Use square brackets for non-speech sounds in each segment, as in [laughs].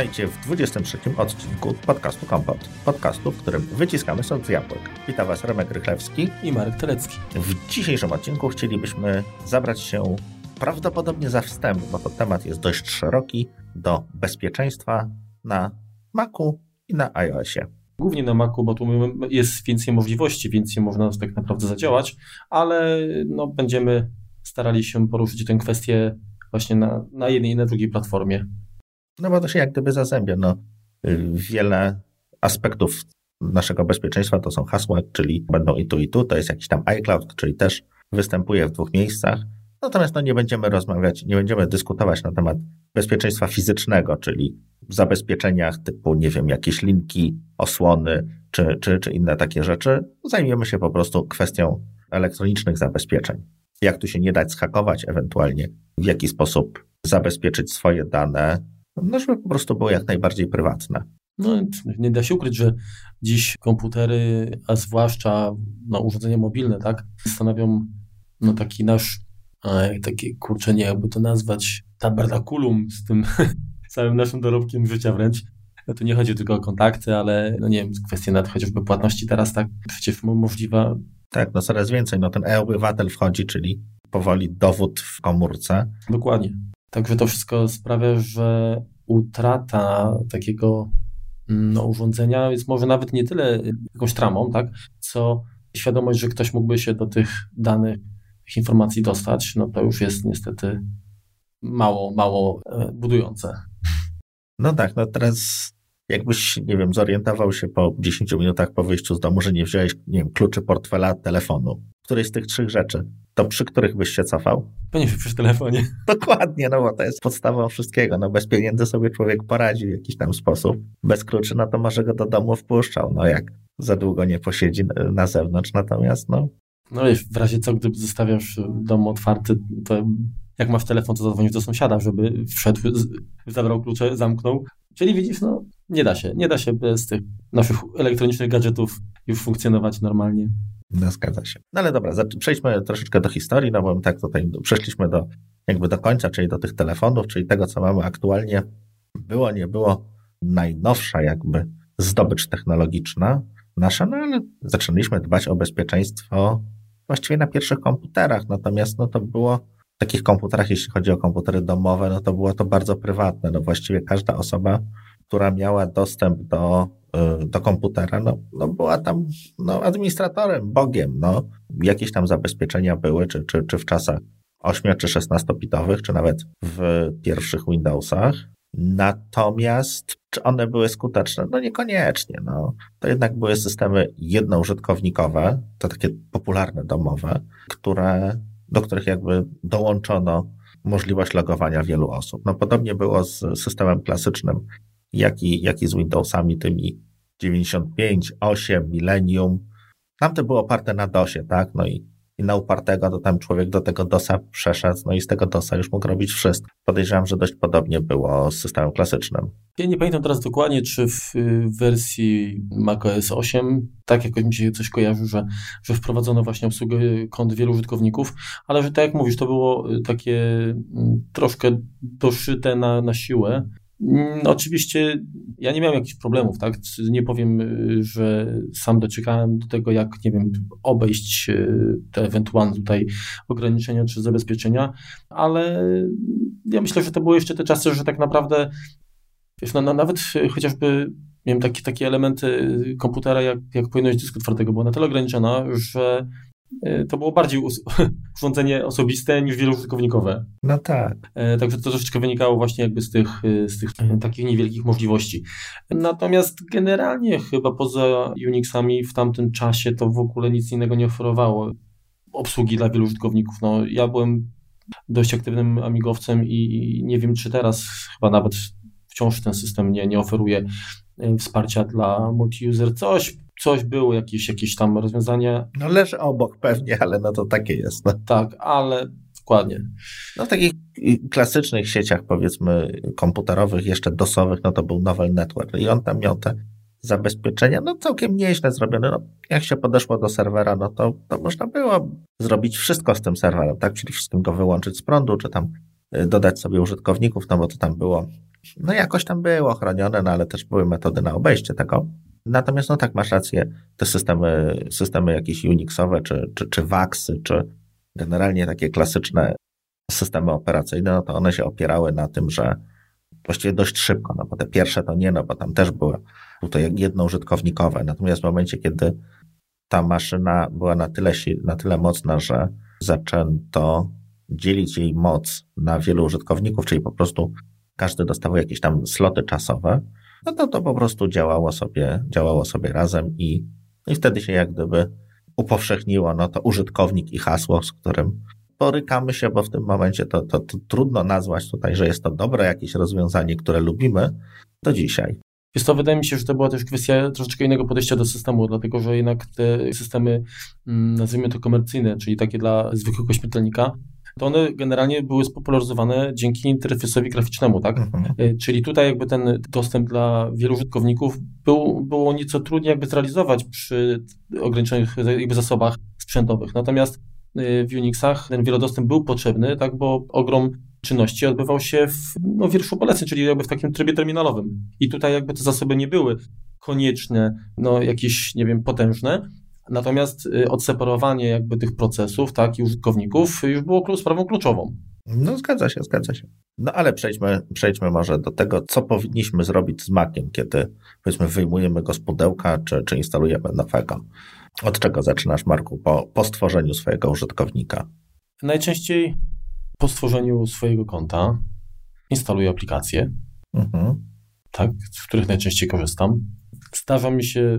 Witajcie w 23 odcinku podcastu Kompot. Podcastu, w którym wyciskamy sok z jabłek. Witam Was Remek Rychlewski i Marek Telecki. W dzisiejszym odcinku chcielibyśmy zabrać się prawdopodobnie za wstęp, bo to temat jest dość szeroki, do bezpieczeństwa na Macu i na iOSie. Głównie na Macu, bo tu jest więcej możliwości, więcej można tak naprawdę zadziałać, ale no, będziemy starali się poruszyć tę kwestię właśnie na, na jednej i na drugiej platformie. No bo to się jak gdyby zazębia. No, wiele aspektów naszego bezpieczeństwa to są hasła, czyli będą i tu, i tu. To jest jakiś tam iCloud, czyli też występuje w dwóch miejscach. Natomiast no, nie będziemy rozmawiać, nie będziemy dyskutować na temat bezpieczeństwa fizycznego, czyli zabezpieczeniach typu, nie wiem, jakieś linki, osłony czy, czy, czy inne takie rzeczy. Zajmiemy się po prostu kwestią elektronicznych zabezpieczeń. Jak tu się nie dać schakować, ewentualnie w jaki sposób zabezpieczyć swoje dane, no żeby po prostu było jak najbardziej prywatne. No, nie da się ukryć, że dziś komputery, a zwłaszcza no, urządzenia mobilne, tak, stanowią no, taki nasz, takie kurczę, nie jakby to nazwać, tabernakulum z tym [laughs] całym naszym dorobkiem życia wręcz. No to nie chodzi tylko o kontakty, ale no nie wiem, kwestie nawet chociażby płatności teraz tak przecież możliwa. Tak, no coraz więcej. No ten e-obywatel wchodzi, czyli powoli dowód w komórce. Dokładnie. Także to wszystko sprawia, że utrata takiego mm, no, urządzenia jest może nawet nie tyle jakąś tramą, tak, co świadomość, że ktoś mógłby się do tych danych, tych informacji dostać, no to już jest niestety mało, mało e, budujące. No tak, no teraz jakbyś, nie wiem, zorientował się po 10 minutach po wyjściu z domu, że nie wziąłeś, nie wiem, kluczy portfela, telefonu, której z tych trzech rzeczy, to przy których byś się cofał? Pewnie przy telefonie. [laughs] Dokładnie, no bo to jest podstawą wszystkiego. No bez pieniędzy sobie człowiek poradzi w jakiś tam sposób. Bez kluczy, no to może go do domu wpuszczał, no jak za długo nie posiedzi na zewnątrz, natomiast no... No w razie co, gdy zostawiasz dom otwarty, to jak masz telefon, to zadzwonisz do sąsiada, żeby wszedł, zabrał klucze, zamknął. Czyli widzisz, no nie da się, nie da się bez tych naszych elektronicznych gadżetów już funkcjonować normalnie. No, zgadza się. No ale dobra, przejdźmy troszeczkę do historii, no bo tak tutaj przeszliśmy do jakby do końca, czyli do tych telefonów, czyli tego, co mamy aktualnie. Było, nie było najnowsza jakby zdobycz technologiczna nasza, no ale zaczęliśmy dbać o bezpieczeństwo właściwie na pierwszych komputerach, natomiast no to było takich komputerach, jeśli chodzi o komputery domowe, no to było to bardzo prywatne. No właściwie każda osoba, która miała dostęp do Y, do komputera, no, no była tam no, administratorem, bogiem. No. Jakieś tam zabezpieczenia były, czy, czy, czy w czasach 8 czy 16-bitowych, czy nawet w pierwszych Windowsach. Natomiast czy one były skuteczne? No niekoniecznie. No. To jednak były systemy jednoużytkownikowe, to takie popularne domowe, które, do których jakby dołączono możliwość logowania wielu osób. No podobnie było z systemem klasycznym jak i, jak i z Windowsami tymi 95, 8, Millennium. Tam to było oparte na DOSie, tak? No i, i na upartego to tam człowiek do tego DOSa przeszedł, no i z tego DOSa już mógł robić wszystko. Podejrzewam, że dość podobnie było z systemem klasycznym. Ja nie pamiętam teraz dokładnie, czy w wersji macOS 8 tak jakoś mi się coś kojarzy, że, że wprowadzono właśnie obsługę kont wielu użytkowników, ale że tak jak mówisz, to było takie mm, troszkę doszyte na, na siłę, oczywiście ja nie miałem jakichś problemów, tak? Nie powiem, y, że sam dociekałem do tego, jak, nie wiem, obejść y, te ewentualne tutaj ograniczenia czy zabezpieczenia, ale ja myślę, że to były jeszcze te czasy, że tak naprawdę wiesz, no, no, nawet chociażby miałem takie, takie elementy komputera, jak, jak pojemność dysku twardego była na tyle ograniczona, że to było bardziej [laughs] urządzenie osobiste niż wieloużytkownikowe. No tak. E, także to troszeczkę wynikało właśnie jakby z tych, e, z tych takich niewielkich możliwości. Natomiast generalnie chyba poza Unixami w tamtym czasie to w ogóle nic innego nie oferowało obsługi dla wielu użytkowników. No, ja byłem dość aktywnym amigowcem i nie wiem, czy teraz chyba nawet wciąż ten system nie, nie oferuje wsparcia dla multi-user. Coś coś było, jakieś, jakieś tam rozwiązanie. No leży obok pewnie, ale no to takie jest. No. Tak, ale dokładnie. No w takich klasycznych sieciach powiedzmy komputerowych, jeszcze dosowych, no to był Novel Network i on tam miał te zabezpieczenia, no całkiem nieźle zrobione. No, jak się podeszło do serwera, no to, to można było zrobić wszystko z tym serwerem, tak? Czyli wszystkim go wyłączyć z prądu, czy tam y, dodać sobie użytkowników, no bo to tam było, no jakoś tam było chronione, no ale też były metody na obejście tego. Natomiast no tak, masz rację, te systemy, systemy jakieś Unixowe, czy, czy, czy WAXy, czy generalnie takie klasyczne systemy operacyjne, no to one się opierały na tym, że właściwie dość szybko, no bo te pierwsze to nie, no bo tam też były tutaj jednoużytkownikowe. Natomiast w momencie, kiedy ta maszyna była na tyle, na tyle mocna, że zaczęto dzielić jej moc na wielu użytkowników, czyli po prostu każdy dostawał jakieś tam sloty czasowe, no to to po prostu działało sobie, działało sobie razem i, i wtedy się jak gdyby upowszechniło no to użytkownik i hasło, z którym borykamy się, bo w tym momencie to, to, to trudno nazwać tutaj, że jest to dobre jakieś rozwiązanie, które lubimy, do dzisiaj. Więc to wydaje mi się, że to była też kwestia troszeczkę innego podejścia do systemu, dlatego że jednak te systemy, mm, nazwijmy to komercyjne, czyli takie dla zwykłego śmiertelnika, to one generalnie były spopularyzowane dzięki interfejsowi graficznemu, tak? Mhm. E, czyli tutaj jakby ten dostęp dla wielu użytkowników był, było nieco trudniej jakby zrealizować przy ograniczonych jakby zasobach sprzętowych. Natomiast Y, w Unixach ten wielodostęp był potrzebny, tak, bo ogrom czynności odbywał się w no, wierszu poleceń, czyli jakby w takim trybie terminalowym. I tutaj jakby te zasoby nie były konieczne, no jakieś, nie wiem, potężne, natomiast y, odseparowanie jakby tych procesów, tak, i użytkowników już było sprawą kluczową. No zgadza się, zgadza się. No ale przejdźmy, przejdźmy może do tego, co powinniśmy zrobić z Maciem, kiedy powiedzmy wyjmujemy go z pudełka, czy, czy instalujemy nowego. Od czego zaczynasz, Marku, po, po stworzeniu swojego użytkownika? Najczęściej po stworzeniu swojego konta instaluję aplikacje, mhm. tak, z których najczęściej korzystam. Zdarza mi się,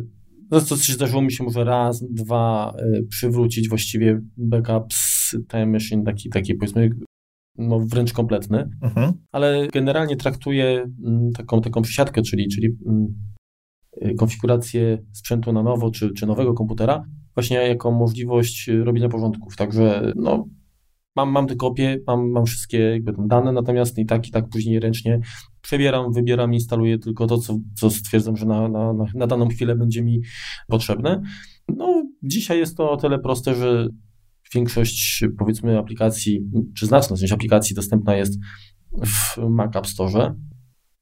no to zdarzyło mi się może raz, dwa y, przywrócić właściwie backup z Time Machine, taki, taki powiedzmy no wręcz kompletny, mhm. ale generalnie traktuję mm, taką, taką przysiadkę, czyli, czyli mm, Y, konfigurację sprzętu na nowo, czy, czy nowego komputera, właśnie jako możliwość robienia porządków. Także no, mam, mam te kopie, mam, mam wszystkie jakby dane, natomiast i tak, i tak później ręcznie przebieram, wybieram, instaluję tylko to, co, co stwierdzam, że na, na, na daną chwilę będzie mi potrzebne. No, dzisiaj jest to o tyle proste, że większość, powiedzmy, aplikacji, czy znaczna część aplikacji dostępna jest w Mac App Store.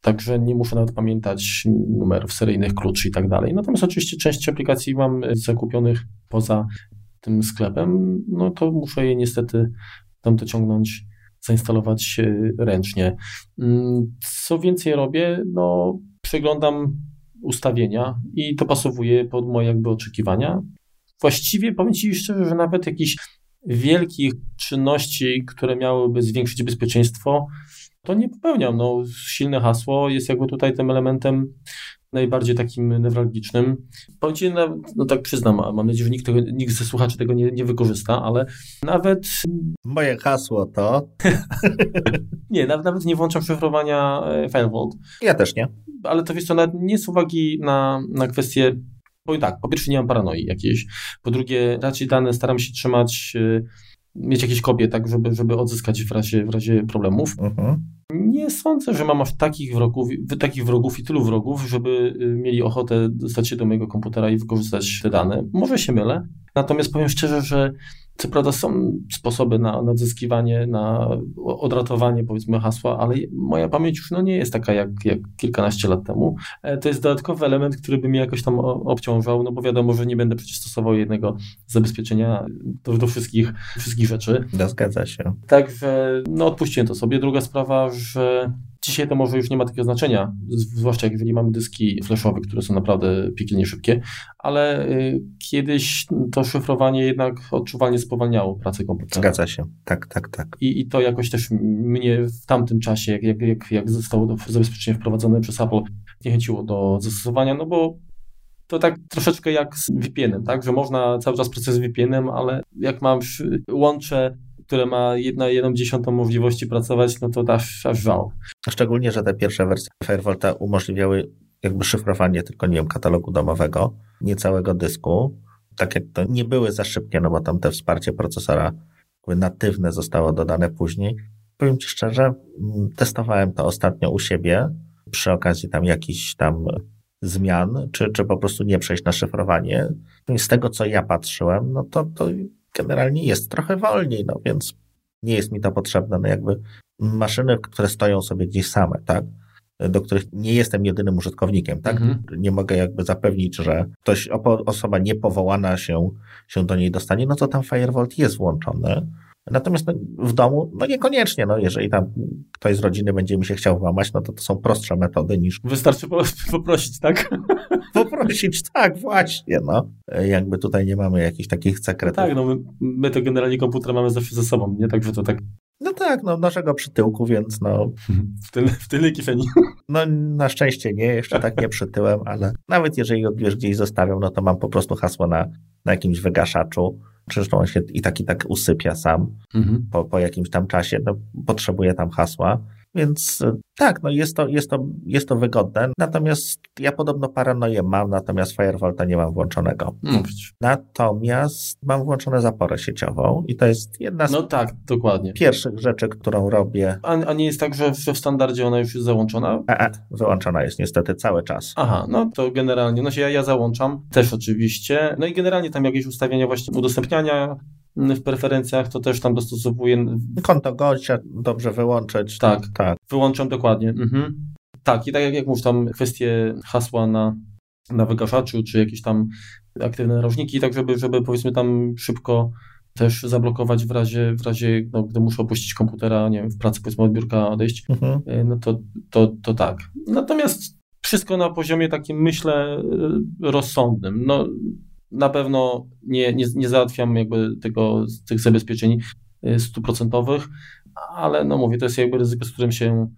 Także nie muszę nawet pamiętać numerów seryjnych kluczy i tak dalej. Natomiast oczywiście część aplikacji mam zakupionych poza tym sklepem, no to muszę je niestety tam dociągnąć, zainstalować ręcznie. Mm, co więcej robię, no przeglądam ustawienia i dopasowuję pod moje jakby oczekiwania. Właściwie powiem Ci szczerze, że nawet jakichś wielkich czynności, które miałyby zwiększyć bezpieczeństwo, to nie popełniam. No, silne hasło jest jakby tutaj tym elementem najbardziej takim newralgicznym. Powiem no, no tak przyznam, mam nadzieję, że nikt, tego, nikt ze słuchaczy tego nie, nie wykorzysta, ale nawet... Moje hasło to... [laughs] nie, nawet, nawet nie włączam szyfrowania e, FileVault. Ja też nie. Ale to wiesz co, nawet nie z uwagi na, na kwestię Powiem tak, po pierwsze nie mam paranoi jakiejś, po drugie raczej dane staram się trzymać e, mieć jakieś kopie, tak, żeby, żeby odzyskać w razie, w razie problemów. Uh-huh. Nie sądzę, że mam aż takich wrogów, takich wrogów i tylu wrogów, żeby y, mieli ochotę dostać się do mojego komputera i wykorzystać te dane. Może się mylę, natomiast powiem szczerze, że co prawda są sposoby na, na odzyskiwanie, na odratowanie powiedzmy hasła, ale moja pamięć już no, nie jest taka jak, jak kilkanaście lat temu. E, to jest dodatkowy element, który by mnie jakoś tam obciążał, no bo wiadomo, że nie będę przecież stosował jednego zabezpieczenia do, do wszystkich, wszystkich rzeczy. Zgadza się. Także no odpuściłem to sobie. Druga sprawa, że Dzisiaj to może już nie ma takiego znaczenia, zwłaszcza jeżeli mamy dyski flashowe, które są naprawdę piekielnie szybkie, ale y, kiedyś to szyfrowanie jednak odczuwalnie spowalniało pracę komputera. Zgadza się, tak, tak, tak. I, i to jakoś też mnie w tamtym czasie, jak, jak, jak, jak zostało zabezpieczenie wprowadzone przez Apple, niechęciło do zastosowania, no bo to tak troszeczkę jak z VPN-em, tak, że można cały czas z VPN-em, ale jak mam łączę które ma jedna jedną dziesiątą możliwości pracować, no to aż, aż żał. Szczególnie, że te pierwsze wersje Firevolta umożliwiały jakby szyfrowanie tylko, nie wiem, katalogu domowego, nie całego dysku. Tak jak to nie były za szybkie, no bo tam te wsparcie procesora natywne zostało dodane później. Powiem Ci szczerze, mm, testowałem to ostatnio u siebie przy okazji tam jakichś tam zmian, czy, czy po prostu nie przejść na szyfrowanie. Z tego, co ja patrzyłem, no to, to generalnie jest trochę wolniej, no więc nie jest mi to potrzebne. No jakby maszyny, które stoją sobie gdzieś same, tak? do których nie jestem jedynym użytkownikiem, tak? Mhm. Nie mogę jakby zapewnić, że ktoś, osoba niepowołana się, się do niej dostanie, no to tam Firewall jest włączony. Natomiast no, w domu, no niekoniecznie, no jeżeli tam ktoś z rodziny będzie mi się chciał włamać, no to to są prostsze metody niż... Wystarczy poprosić, tak? [laughs] Poprosić, tak, właśnie, no. Jakby tutaj nie mamy jakichś takich sekretów. Tak, no my, my to generalnie komputer mamy zawsze ze sobą, nie? Także to tak no tak, no naszego przytyłku, więc no... [laughs] W tyle, w tyle kifeni. No na szczęście nie, jeszcze tak nie przytyłem, ale nawet jeżeli go gdzieś zostawiam, no to mam po prostu hasło na, na jakimś wygaszaczu. Zresztą on się i tak i tak usypia sam mhm. po, po jakimś tam czasie, no potrzebuje tam hasła. Więc e, tak, no jest to, jest to, jest to wygodne. Natomiast ja podobno paranoję mam, natomiast Firewalta nie mam włączonego. Mówić. Natomiast mam włączone zaporę sieciową i to jest jedna z no tak, dokładnie. pierwszych rzeczy, którą robię. A, a nie jest tak, że, że w standardzie ona już jest załączona? A, a, wyłączona jest niestety cały czas. Aha, no to generalnie, no się ja, ja załączam też oczywiście. No i generalnie tam jakieś ustawienia właśnie udostępniania w preferencjach to też tam dostosowuję. Konto gościa dobrze wyłączyć. Tak, tak. Wyłączam dokładnie. Mhm. Tak, i tak jak, jak mówisz, tam kwestie hasła na, na wygaszaczu, czy jakieś tam aktywne narożniki, tak żeby, żeby powiedzmy tam szybko też zablokować w razie, w razie no, gdy muszę opuścić komputera, nie wiem, w pracy powiedzmy od biurka odejść, mhm. E, no to, to, to tak. Natomiast wszystko na poziomie takim, myślę, e, rozsądnym. No, na pewno nie, nie, nie załatwiam jakby tego, tych zabezpieczeń y, stuprocentowych, ale no mówię, to jest jakby ryzyko, z którym się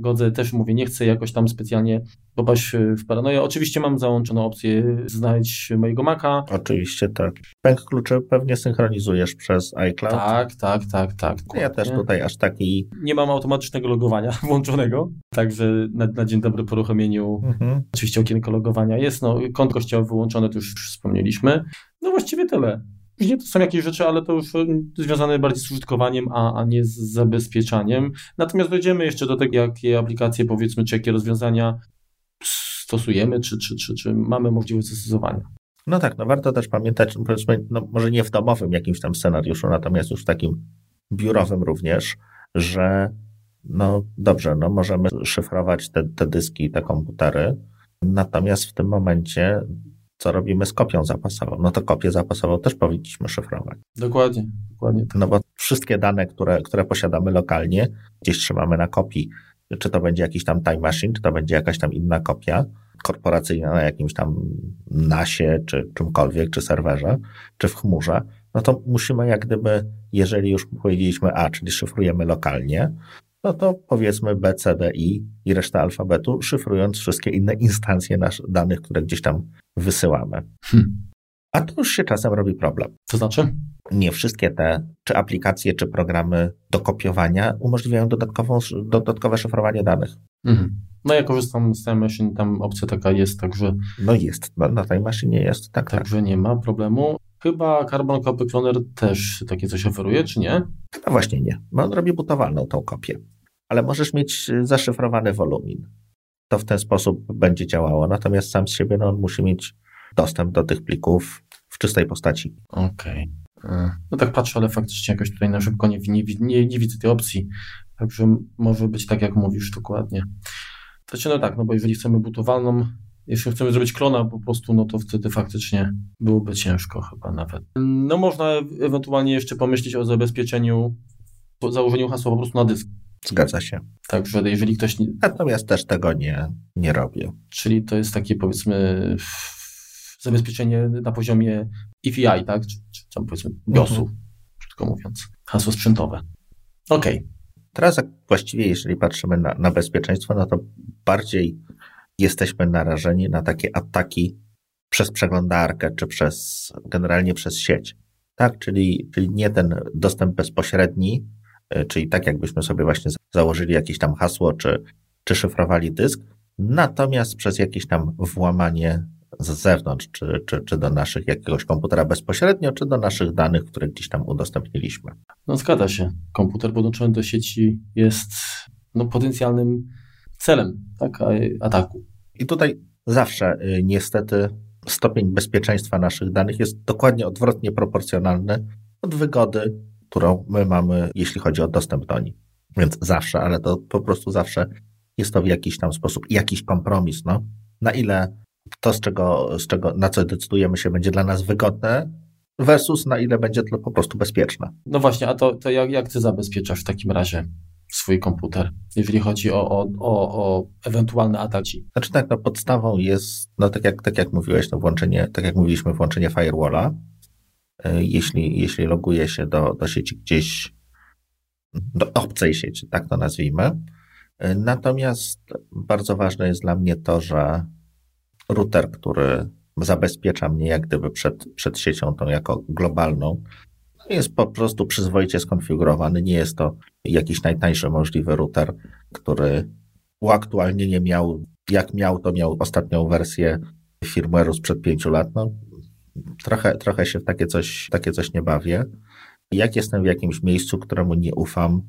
godzę, też mówię, nie chcę jakoś tam specjalnie popaść w paranoję. Oczywiście mam załączoną opcję znajdź mojego Maca. Oczywiście, tak. Pęk kluczy pewnie synchronizujesz przez iCloud. Tak, tak, tak, tak. Ja też tutaj aż taki... Nie mam automatycznego logowania [laughs] włączonego, także na, na dzień dobry po uruchomieniu mhm. oczywiście okienko logowania jest. No, konto kościołowe wyłączone, to już wspomnieliśmy. No właściwie tyle. Później to są jakieś rzeczy, ale to już e, związane bardziej z użytkowaniem, a, a nie z zabezpieczaniem. Natomiast dojdziemy jeszcze do tego, jakie aplikacje, powiedzmy, czy jakie rozwiązania stosujemy, czy, czy, czy, czy mamy możliwość zastosowania. No tak, no warto też pamiętać, powiedzmy, no może nie w domowym jakimś tam scenariuszu, natomiast już w takim biurowym również, że no dobrze, no możemy szyfrować te, te dyski, te komputery, natomiast w tym momencie co robimy z kopią zapasową? No to kopię zapasową też powinniśmy szyfrować. Dokładnie, dokładnie. Tak. No bo wszystkie dane, które, które posiadamy lokalnie, gdzieś trzymamy na kopii. Czy to będzie jakiś tam time machine, czy to będzie jakaś tam inna kopia korporacyjna na jakimś tam nasie, czy czymkolwiek, czy serwerze, czy w chmurze, no to musimy jak gdyby, jeżeli już powiedzieliśmy A, czyli szyfrujemy lokalnie, no to powiedzmy B, C, D, I i reszta alfabetu, szyfrując wszystkie inne instancje nasz, danych, które gdzieś tam wysyłamy. Hmm. A tu już się czasem robi problem. To znaczy? Nie wszystkie te, czy aplikacje, czy programy do kopiowania umożliwiają dodatkową, dodatkowe szyfrowanie danych. Mhm. No ja korzystam z Time Machine, tam opcja taka jest, także... No jest, no, na Time Machine jest, tak, tak. Także tak. nie ma problemu. Chyba Carbon Copy Cloner też takie coś oferuje, czy nie? No właśnie nie. No on robi butowalną tą kopię. Ale możesz mieć zaszyfrowany wolumin. To w ten sposób będzie działało. Natomiast sam z siebie no, on musi mieć dostęp do tych plików w czystej postaci. Okej. Okay. No tak patrzę, ale faktycznie jakoś tutaj na szybko nie, nie, nie, nie widzę tej opcji. Także może być tak, jak mówisz dokładnie. Znaczy, no tak, no bo jeżeli chcemy butowalną, jeśli chcemy zrobić klona po prostu, no to wtedy faktycznie byłoby ciężko chyba nawet. No można ewentualnie jeszcze pomyśleć o zabezpieczeniu, o założeniu hasła po prostu na dysk. Zgadza się. Także jeżeli ktoś... Nie... Natomiast też tego nie, nie robię. Czyli to jest takie powiedzmy zabezpieczenie na poziomie EFI, tak? Czy, czy tam powiedzmy BIOSu, mhm. krótko mówiąc. Hasło sprzętowe. Okej. Okay. Teraz właściwie, jeżeli patrzymy na, na bezpieczeństwo, no to bardziej jesteśmy narażeni na takie ataki przez przeglądarkę, czy przez, generalnie przez sieć. Tak, czyli, czyli nie ten dostęp bezpośredni, e, czyli tak jakbyśmy sobie właśnie założyli jakieś tam hasło, czy, czy szyfrowali dysk, natomiast przez jakieś tam włamanie z zewnątrz, czy, czy, czy do naszych jakiegoś komputera bezpośrednio, czy do naszych danych, które gdzieś tam udostępniliśmy. No zgadza się. Komputer podłączony do sieci jest no, potencjalnym celem tak, ataku. I tutaj zawsze y, niestety stopień bezpieczeństwa naszych danych jest dokładnie odwrotnie proporcjonalny od wygody, którą my mamy, jeśli chodzi o dostęp do nich. Więc zawsze, ale to po prostu zawsze jest to w jakiś tam sposób jakiś kompromis, no. Na ile to, z czego, z czego, na co decydujemy się, będzie dla nas wygodne, versus na ile będzie to po prostu bezpieczne. No właśnie, a to, to jak, jak ty zabezpieczasz w takim razie swój komputer, jeżeli chodzi o, o, o, o ewentualne ataki? Znaczy tak, no podstawą jest, no tak jak, tak jak mówiłeś, no włączenie, tak jak mówiliśmy, włączenie firewalla. E, jeśli, jeśli loguje się do, do sieci gdzieś, do obcej sieci, tak to nazwijmy. E, natomiast bardzo ważne jest dla mnie to, że router, który zabezpiecza mnie jak gdyby przed, przed siecią tą jako globalną, jest po prostu przyzwoicie skonfigurowany. Nie jest to jakiś najtańszy możliwy router, który uaktualnienie miał, jak miał, to miał ostatnią wersję firmware'u sprzed pięciu lat. No, trochę, trochę się w takie coś, takie coś nie bawię. Jak jestem w jakimś miejscu, któremu nie ufam,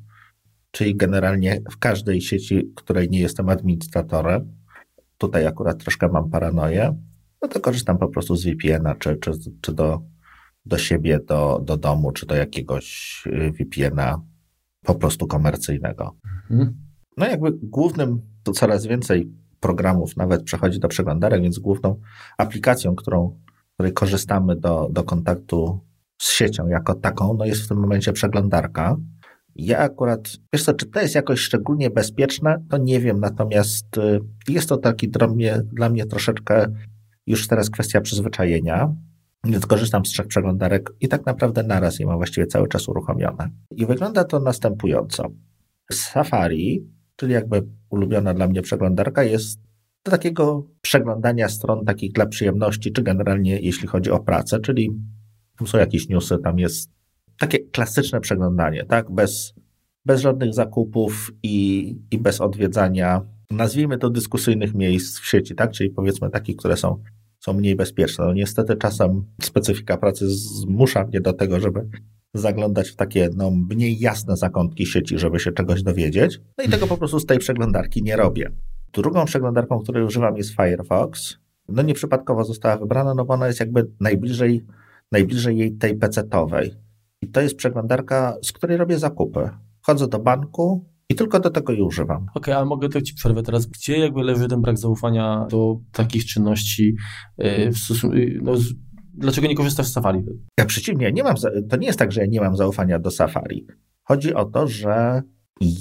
czyli generalnie w każdej sieci, której nie jestem administratorem, tutaj akurat troszkę mam paranoję, no to korzystam po prostu z VPN-a, czy, czy, czy do, do siebie, do, do domu, czy do jakiegoś y, VPN-a po prostu komercyjnego. Mhm. No jakby głównym, to coraz więcej programów nawet przechodzi do przeglądarek, więc główną aplikacją, którą, której korzystamy do, do kontaktu z siecią jako taką, no jest w tym momencie przeglądarka. Ja akurat, wiesz co, czy to jest jakoś szczególnie bezpieczne, to nie wiem, natomiast y, jest to taki dla mnie, dla mnie troszeczkę już teraz kwestia przyzwyczajenia, więc korzystam z trzech przeglądarek i tak naprawdę naraz je mam właściwie cały czas uruchomione. I wygląda to następująco. Safari, czyli jakby ulubiona dla mnie przeglądarka, jest do takiego przeglądania stron takich dla przyjemności, czy generalnie jeśli chodzi o pracę, czyli tam są jakieś newsy, tam jest takie klasyczne przeglądanie, tak? Bez, bez żadnych zakupów i, i bez odwiedzania nazwijmy to dyskusyjnych miejsc w sieci, tak? Czyli powiedzmy takich, które są, są mniej bezpieczne. No niestety czasem specyfika pracy zmusza mnie do tego, żeby zaglądać w takie no, mniej jasne zakątki sieci, żeby się czegoś dowiedzieć. No i tego po prostu z tej przeglądarki nie robię. Drugą przeglądarką, której używam jest Firefox. No nieprzypadkowo została wybrana, no bo ona jest jakby najbliżej, najbliżej jej tej pecetowej. I to jest przeglądarka, z której robię zakupy. Wchodzę do banku, i tylko do tego je używam. Okej, okay, ale mogę to ci przerwę teraz. Gdzie jakby leży ten brak zaufania do takich czynności y, w stosunku, y, no, dlaczego nie korzystasz z Safari? Ja przeciwnie, nie mam, to nie jest tak, że ja nie mam zaufania do Safari. Chodzi o to, że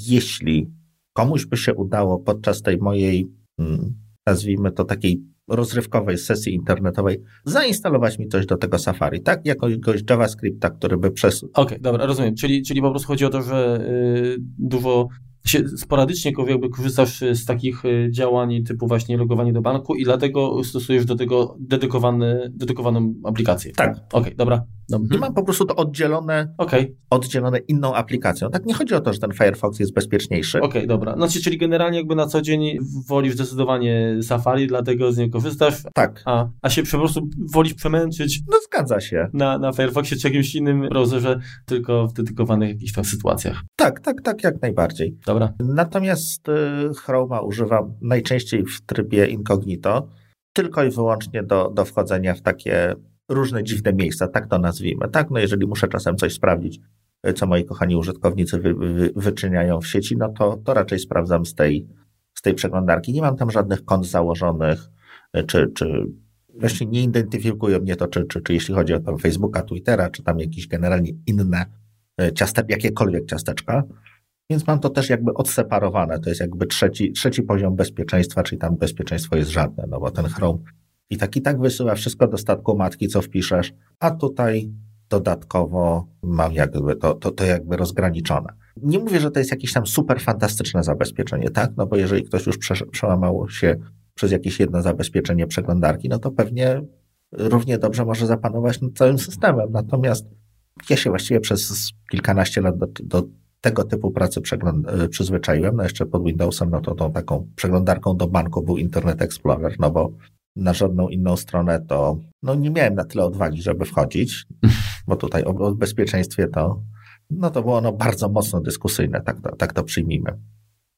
jeśli komuś by się udało podczas tej mojej, mm, nazwijmy to takiej rozrywkowej sesji internetowej zainstalować mi coś do tego Safari, tak? Jakiegoś JavaScripta, który by przez... Okej, okay, dobra, rozumiem. Czyli, czyli po prostu chodzi o to, że yy, dużo się sporadycznie jakby korzystasz z takich y, działań typu właśnie logowanie do banku i dlatego stosujesz do tego dedykowany, dedykowaną aplikację. Tak. Okej, okay, dobra. I mam po prostu to oddzielone, okay. oddzielone inną aplikacją. Tak nie chodzi o to, że ten Firefox jest bezpieczniejszy. Okej, okay, dobra. Znaczy, czyli generalnie jakby na co dzień wolisz zdecydowanie Safari, dlatego z niego korzystasz. Tak. A, a się po prostu wolisz przemęczyć. No zgadza się. Na, na Firefoxie czy jakimś innym browserze, tylko w dedykowanych jakichś tam sytuacjach. Tak, tak, tak, jak najbardziej. Dobra. Natomiast y, Chroma używam najczęściej w trybie incognito, tylko i wyłącznie do, do wchodzenia w takie różne dziwne miejsca, tak to nazwijmy. Tak, no jeżeli muszę czasem coś sprawdzić, y, co moi kochani użytkownicy wy, wy, wyczyniają w sieci, no to, to raczej sprawdzam z tej, z tej przeglądarki. Nie mam tam żadnych kont założonych, y, czy, czy właśnie nie identyfikują mnie to, czy, czy, czy jeśli chodzi o tam Facebooka, Twittera, czy tam jakieś generalnie inne ciaste, jakiekolwiek ciasteczka, więc mam to też jakby odseparowane. To jest jakby trzeci, trzeci poziom bezpieczeństwa, czyli tam bezpieczeństwo jest żadne, no bo ten Chrome i tak i tak wysyła wszystko do statku matki, co wpiszesz, a tutaj dodatkowo mam jakby to, to, to jakby rozgraniczone. Nie mówię, że to jest jakieś tam super fantastyczne zabezpieczenie, tak? No bo jeżeli ktoś już przełamał się przez jakieś jedno zabezpieczenie przeglądarki, no to pewnie równie dobrze może zapanować nad całym systemem. Natomiast ja się właściwie przez kilkanaście lat do, do tego typu pracy e, przyzwyczaiłem. No jeszcze pod Windowsem, no to tą taką przeglądarką do banku był Internet Explorer, no bo na żadną inną stronę to no nie miałem na tyle odwagi, żeby wchodzić, [laughs] bo tutaj o, o bezpieczeństwie to no to było ono bardzo mocno dyskusyjne, tak to, tak to przyjmijmy.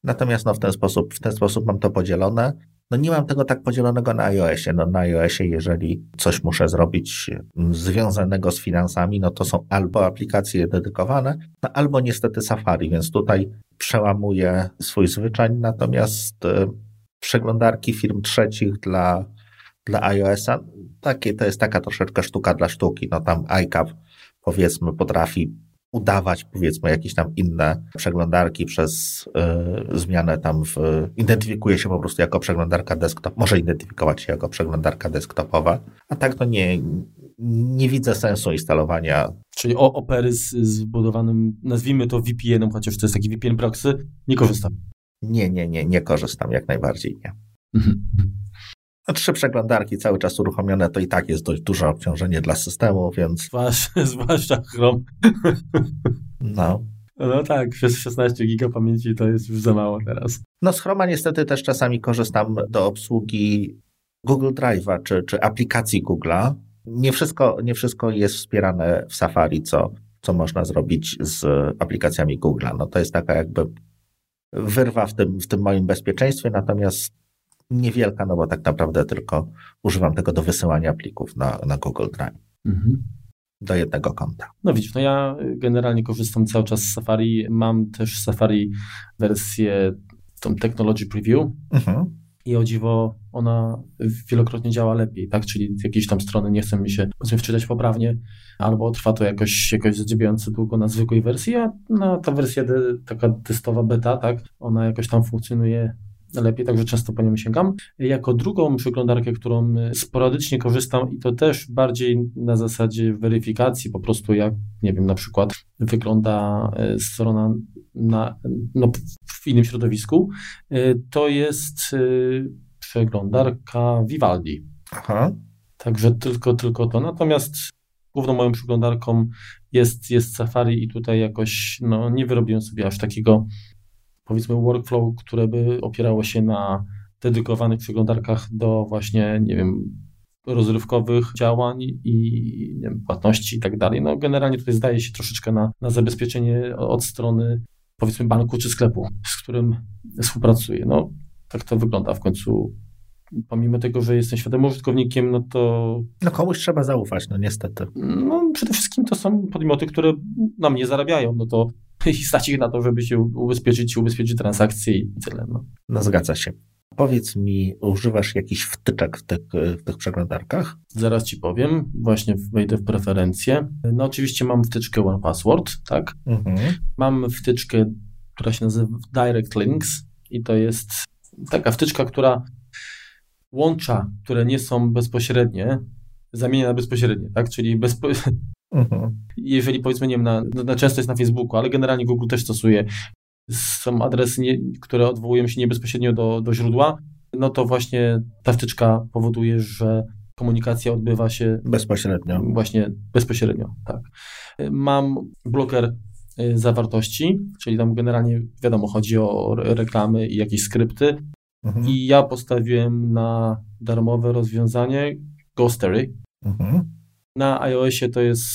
Natomiast no w ten sposób, w ten sposób mam to podzielone. no nie mam tego tak podzielonego na iOSie. No na iOSie, jeżeli coś muszę zrobić związanego z finansami, no to są albo aplikacje dedykowane, no albo niestety Safari, więc tutaj przełamuję swój zwyczaj, natomiast y, przeglądarki firm trzecich dla, dla iOS-a, takie, to jest taka troszeczkę sztuka dla sztuki. No tam iCap powiedzmy potrafi udawać powiedzmy jakieś tam inne przeglądarki przez y, zmianę tam w, identyfikuje się po prostu jako przeglądarka desktop, może identyfikować się jako przeglądarka desktopowa, a tak to nie, nie widzę sensu instalowania. Czyli o opery z, z wbudowanym, nazwijmy to VPN-em, chociaż to jest taki VPN proxy, nie korzystam. Nie, nie, nie, nie korzystam, jak najbardziej nie. A trzy przeglądarki cały czas uruchomione, to i tak jest dość duże obciążenie dla systemu, więc... Zwłaszcza, [laughs] zwłaszcza Chrome. No. No tak, przez 16 giga pamięci to jest już za mało teraz. No z Chroma niestety też czasami korzystam do obsługi Google Drive'a czy, czy aplikacji Google'a. Nie wszystko, nie wszystko jest wspierane w Safari, co, co można zrobić z aplikacjami Google'a. No to jest taka jakby wyrwa w tym, w tym moim bezpieczeństwie, natomiast niewielka, no bo tak naprawdę tylko używam tego do wysyłania plików na, na Google Drive. Mhm. Do jednego konta. No widzisz, no ja generalnie korzystam cały czas z Safari. Mam też Safari wersję tą Technology Preview. Mhm. I o dziwo ona wielokrotnie działa lepiej, tak? Czyli jakieś tam strony nie chcą mi się powiedzmy wczytać poprawnie, albo trwa to jakoś, jakoś zadziwiająco długo na zwykłej wersji, a na ta wersja de, taka testowa beta, tak? Ona jakoś tam funkcjonuje lepiej, także często po nią sięgam. Jako drugą przeglądarkę, którą sporadycznie korzystam i to też bardziej na zasadzie weryfikacji, po prostu jak, nie wiem, na przykład wygląda e, strona na, no, w innym środowisku, e, to jest przeglądarka Vivaldi. Aha. Także tylko, tylko to. Natomiast główną moją przeglądarką jest, jest Safari i tutaj jakoś no, nie wyrobiłem sobie aż takiego powiedzmy workflow, które by opierało się na dedykowanych przeglądarkach do właśnie, nie wiem, rozrywkowych działań i wiem, płatności i tak dalej. No generalnie tutaj zdaje się troszeczkę na, na zabezpieczenie od strony powiedzmy banku czy sklepu, z którym współpracuję. No tak to wygląda w końcu. Pomimo tego, że jestem świadomym użytkownikiem, no to... No komuś trzeba zaufać, no niestety. No przede wszystkim to są podmioty, które na mnie zarabiają, no to [laughs] i stać ich na to, żeby się ubezpieczyć, ubezpieczyć transakcje i tyle. No. no zgadza się. Powiedz mi, używasz jakichś wtyczek w tych, w tych przeglądarkach? Zaraz ci powiem, właśnie wejdę w preferencje. No oczywiście mam wtyczkę One Password, tak? Mhm. Mam wtyczkę, która się nazywa Direct Links i to jest taka wtyczka, która łącza, które nie są bezpośrednie, zamienia na bezpośrednie, tak? Czyli bezpo... [laughs] Mhm. Jeżeli powiedzmy, nie wiem, na, na, często jest na Facebooku, ale generalnie Google też stosuje, są adresy, nie, które odwołują się nie bezpośrednio do, do źródła, no to właśnie ta wtyczka powoduje, że komunikacja odbywa się bezpośrednio. Właśnie bezpośrednio, tak. Mam bloker y, zawartości, czyli tam generalnie wiadomo, chodzi o reklamy i jakieś skrypty. Mhm. I ja postawiłem na darmowe rozwiązanie Ghostery. Mhm. Na iOSie to jest,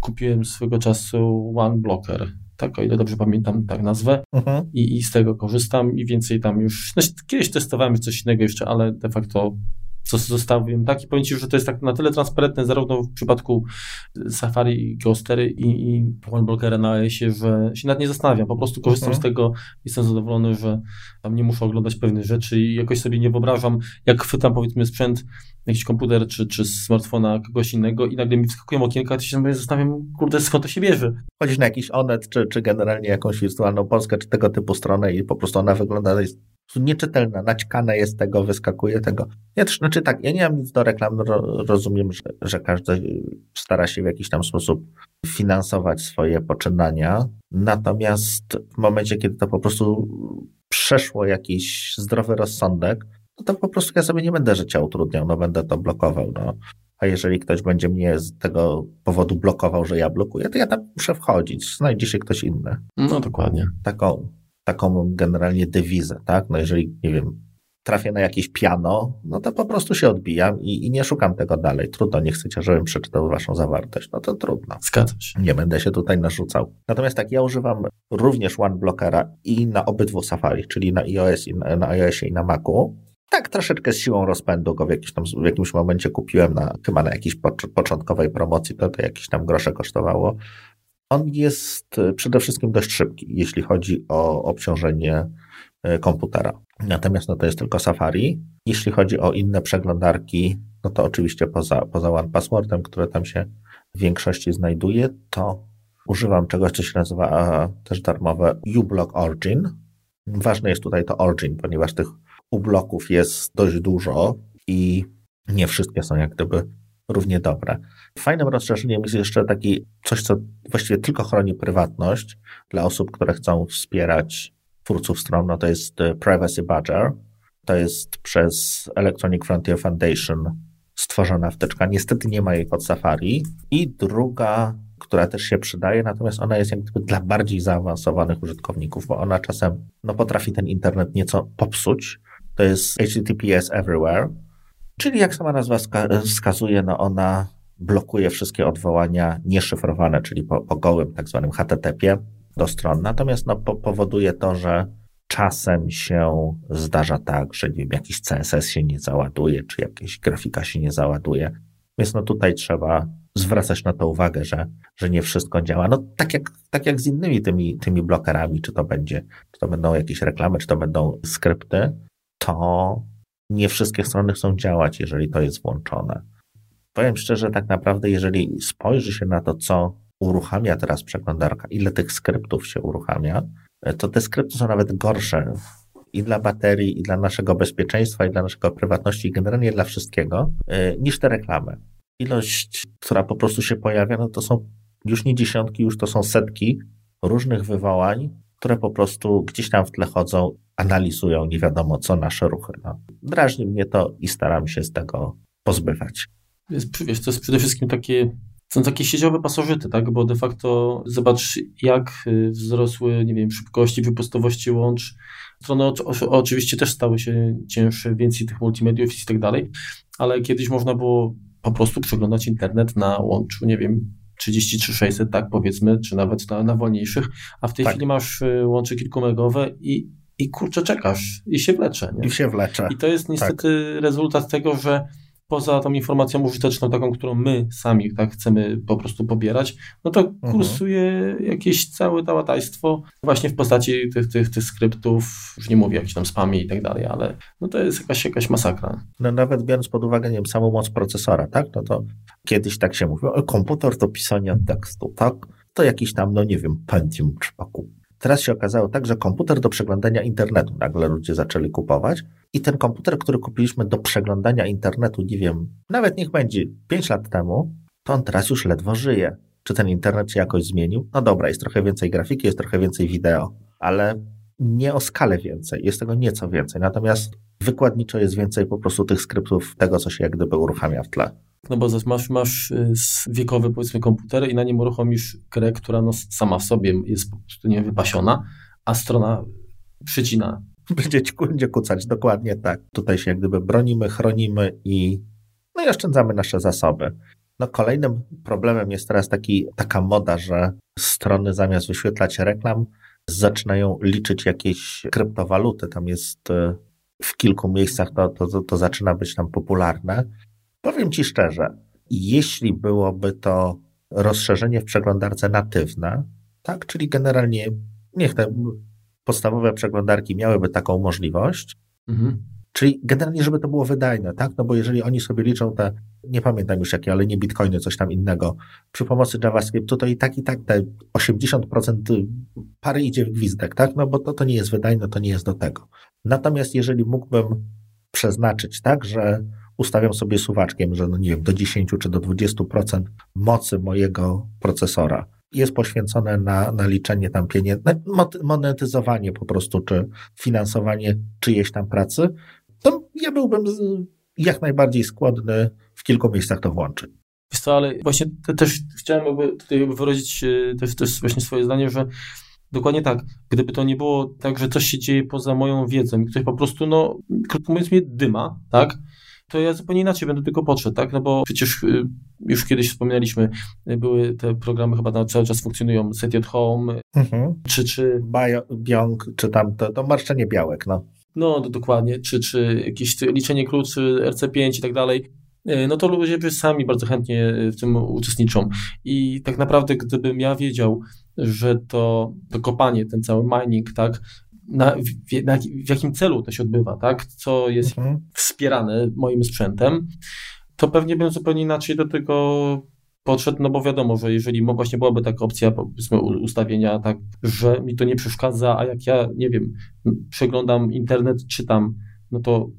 kupiłem swego czasu One Blocker, tak, o ile dobrze pamiętam tak nazwę uh-huh. i, i z tego korzystam i więcej tam już, no, kiedyś testowałem coś innego jeszcze, ale de facto co zostawiłem tak i powiem Ci, że to jest tak na tyle transparentne zarówno w przypadku Safari, Ghostery i, i OneBlockera na iOSie, że się nad nie zastanawiam, po prostu korzystam uh-huh. z tego, jestem zadowolony, że tam nie muszę oglądać pewnych rzeczy i jakoś sobie nie wyobrażam, jak chwytam powiedzmy sprzęt jakiś komputer czy, czy smartfona kogoś innego i nagle mi wyskakują okienka, to się zastanawiam, kurde, skąd to się bierze. Chodzisz na jakiś Onet, czy, czy generalnie jakąś wirtualną Polskę, czy tego typu stronę i po prostu ona wygląda jest nieczytelna, naćkane jest tego, wyskakuje tego. Ja też, znaczy tak, ja nie mam nic do reklam, ro, rozumiem, że, że każdy stara się w jakiś tam sposób finansować swoje poczynania, natomiast w momencie, kiedy to po prostu przeszło jakiś zdrowy rozsądek, no to po prostu ja sobie nie będę życia utrudniał, no będę to blokował, no. A jeżeli ktoś będzie mnie z tego powodu blokował, że ja blokuję, to ja tam muszę wchodzić, znajdzie się ktoś inny. No dokładnie. Taką, taką generalnie dewizę, tak? No jeżeli, nie wiem, trafię na jakieś piano, no to po prostu się odbijam i, i, nie szukam tego dalej. Trudno, nie chcecie, żebym przeczytał waszą zawartość. No to trudno. Zgadzam się. Nie będę się tutaj narzucał. Natomiast tak, ja używam również OneBlockera i na obydwu Safari, czyli na iOS i na, na iOSie i na Macu. tak troszeczkę z siłą rozpędu go w, jakiś tam, w jakimś momencie kupiłem na, chyba na jakiejś początkowej promocji, to, to jakieś tam grosze kosztowało. On jest e, przede wszystkim dość szybki, jeśli chodzi o obciążenie e, komputera. Natomiast no to jest tylko Safari. Jeśli chodzi o inne przeglądarki, no to oczywiście poza, poza One Passwordem, które tam się w większości znajduje, to używam czegoś, co się nazywa też darmowe uBlock Origin. Ważne jest tutaj to Origin, ponieważ tych ubloków jest dość dużo i nie wszystkie są jak gdyby równie dobre. Fajnym rozszerzeniem jest jeszcze taki coś, co właściwie tylko chroni prywatność dla osób, które chcą wspierać twórców stron, no to jest e, Privacy Badger. To jest przez Electronic Frontier Foundation stworzona wtyczka. Niestety nie ma jej pod Safari. I druga, która też się przydaje, natomiast ona jest jak gdyby dla bardziej zaawansowanych użytkowników, bo ona czasem no, potrafi ten internet nieco popsuć. To jest HTTPS Everywhere, czyli jak sama nazwa wskazuje, no ona blokuje wszystkie odwołania nieszyfrowane, czyli po, po gołym tak zwanym HTTP do stron. Natomiast no, po, powoduje to, że czasem się zdarza tak, że nie wiem, jakiś CSS się nie załaduje, czy jakaś grafika się nie załaduje. Więc no tutaj trzeba zwracać na to uwagę, że, że nie wszystko działa. No tak jak, tak jak z innymi tymi, tymi blokerami, czy to będzie, czy to będą jakieś reklamy, czy to będą skrypty, to nie wszystkie strony chcą działać, jeżeli to jest włączone. Powiem szczerze, tak naprawdę, jeżeli spojrzy się na to, co uruchamia teraz przeglądarka, ile tych skryptów się uruchamia, to te skrypty są nawet gorsze i dla baterii, i dla naszego bezpieczeństwa, i dla naszego prywatności, i generalnie dla wszystkiego, y, niż te reklamy. Ilość, która po prostu się pojawia, no to są już nie dziesiątki, już to są setki różnych wywołań, które po prostu gdzieś tam w tle chodzą, analizują nie wiadomo co nasze ruchy. No. Drażni mnie to i staram się z tego pozbywać. Jest, wiesz, to jest przede wszystkim takie są takie sieciowe pasożyty, tak? Bo de facto zobacz, jak y, wzrosły, nie wiem, szybkości, wypustowości łącz. Strony o, o, oczywiście też stały się cięższe, więcej tych multimediów i tak dalej, ale kiedyś można było po prostu przeglądać internet na łączu, nie wiem, 33600, tak powiedzmy, czy nawet na, na wolniejszych, a w tej tak. chwili masz y, łącze kilkumegowe i, i kurczę, czekasz i się wlecze. Nie? I się wlecze. I to jest niestety tak. rezultat tego, że poza tą informacją użyteczną, taką, którą my sami tak chcemy po prostu pobierać, no to mhm. kursuje jakieś całe tałatajstwo właśnie w postaci tych, tych, tych skryptów, już nie mówię jakieś tam spamie i tak dalej, ale no to jest jakaś, jakaś masakra. No nawet biorąc pod uwagę, nie wiem, samą moc procesora, tak, no to kiedyś tak się mówiło, komputer do pisania tekstu, tak, to jakiś tam, no nie wiem, Pentium trzeba kupić Teraz się okazało tak, że komputer do przeglądania internetu nagle ludzie zaczęli kupować i ten komputer, który kupiliśmy do przeglądania internetu, nie wiem, nawet niech będzie 5 lat temu, to on teraz już ledwo żyje. Czy ten internet się jakoś zmienił? No dobra, jest trochę więcej grafiki, jest trochę więcej wideo, ale nie o skalę więcej, jest tego nieco więcej. Natomiast wykładniczo jest więcej po prostu tych skryptów, tego, co się jak gdyby uruchamia w tle. No bo masz, masz y, wiekowy, powiedzmy, komputer i na nim uruchomisz grę, która no sama w sobie jest po prostu nie wypasiona, a strona przycina. [laughs] Będzie, będzie kucać, dokładnie tak. Tutaj się jak gdyby bronimy, chronimy i, no i oszczędzamy nasze zasoby. No kolejnym problemem jest teraz taki, taka moda, że strony zamiast wyświetlać reklam, zaczynają liczyć jakieś kryptowaluty. Tam jest y, w kilku miejscach to, to, to zaczyna być tam popularne. Powiem Ci szczerze, jeśli byłoby to rozszerzenie w przeglądarce natywne, tak, czyli generalnie niech te podstawowe przeglądarki miałyby taką możliwość, mhm. czyli generalnie, żeby to było wydajne, tak, no bo jeżeli oni sobie liczą te, nie pamiętam już jakie, ale nie bitcoiny, coś tam innego, przy pomocy JavaScriptu, to i tak, i tak te 80% pary idzie w gwizdek, tak, no bo to, to nie jest wydajne, to nie jest do tego. Natomiast jeżeli mógłbym przeznaczyć tak, że ustawiam sobie suwaczkiem, że no nie wiem, do 10 czy do 20% mocy mojego procesora jest poświęcone na, na liczenie tam pieniędzy, monetyzowanie po prostu, czy finansowanie czyjejś tam pracy, to ja byłbym jak najbardziej skłonny w kilku miejscach to włączyć. Wiesz co, ale właśnie też chciałem jakby tutaj wyrazić e, też, też właśnie swoje zdanie, że Dokładnie tak. Gdyby to nie było tak, że coś się dzieje poza moją wiedzą i ktoś po prostu, no, krótko mówiąc, mnie dyma, tak? To ja zupełnie inaczej będę tylko podszedł, tak? No bo przecież y, już kiedyś wspomnieliśmy, y, były te programy chyba na cały czas funkcjonują, Set at Home, mhm. czy, czy... Bio, Biong, czy tam to, to marszczenie białek, no. No, dokładnie, czy, czy jakieś liczenie kluczy, RC5 i tak dalej, e, no to ludzie sami bardzo chętnie w tym uczestniczą. I tak naprawdę, gdybym ja wiedział, że to, to kopanie, ten cały mining, tak, na, w, na, w jakim celu to się odbywa, tak, co jest mhm. wspierane moim sprzętem, to pewnie bym zupełnie inaczej do tego podszedł, no bo wiadomo, że jeżeli właśnie byłaby taka opcja powiedzmy ustawienia tak, że mi to nie przeszkadza, a jak ja, nie wiem, przeglądam internet, czytam, no to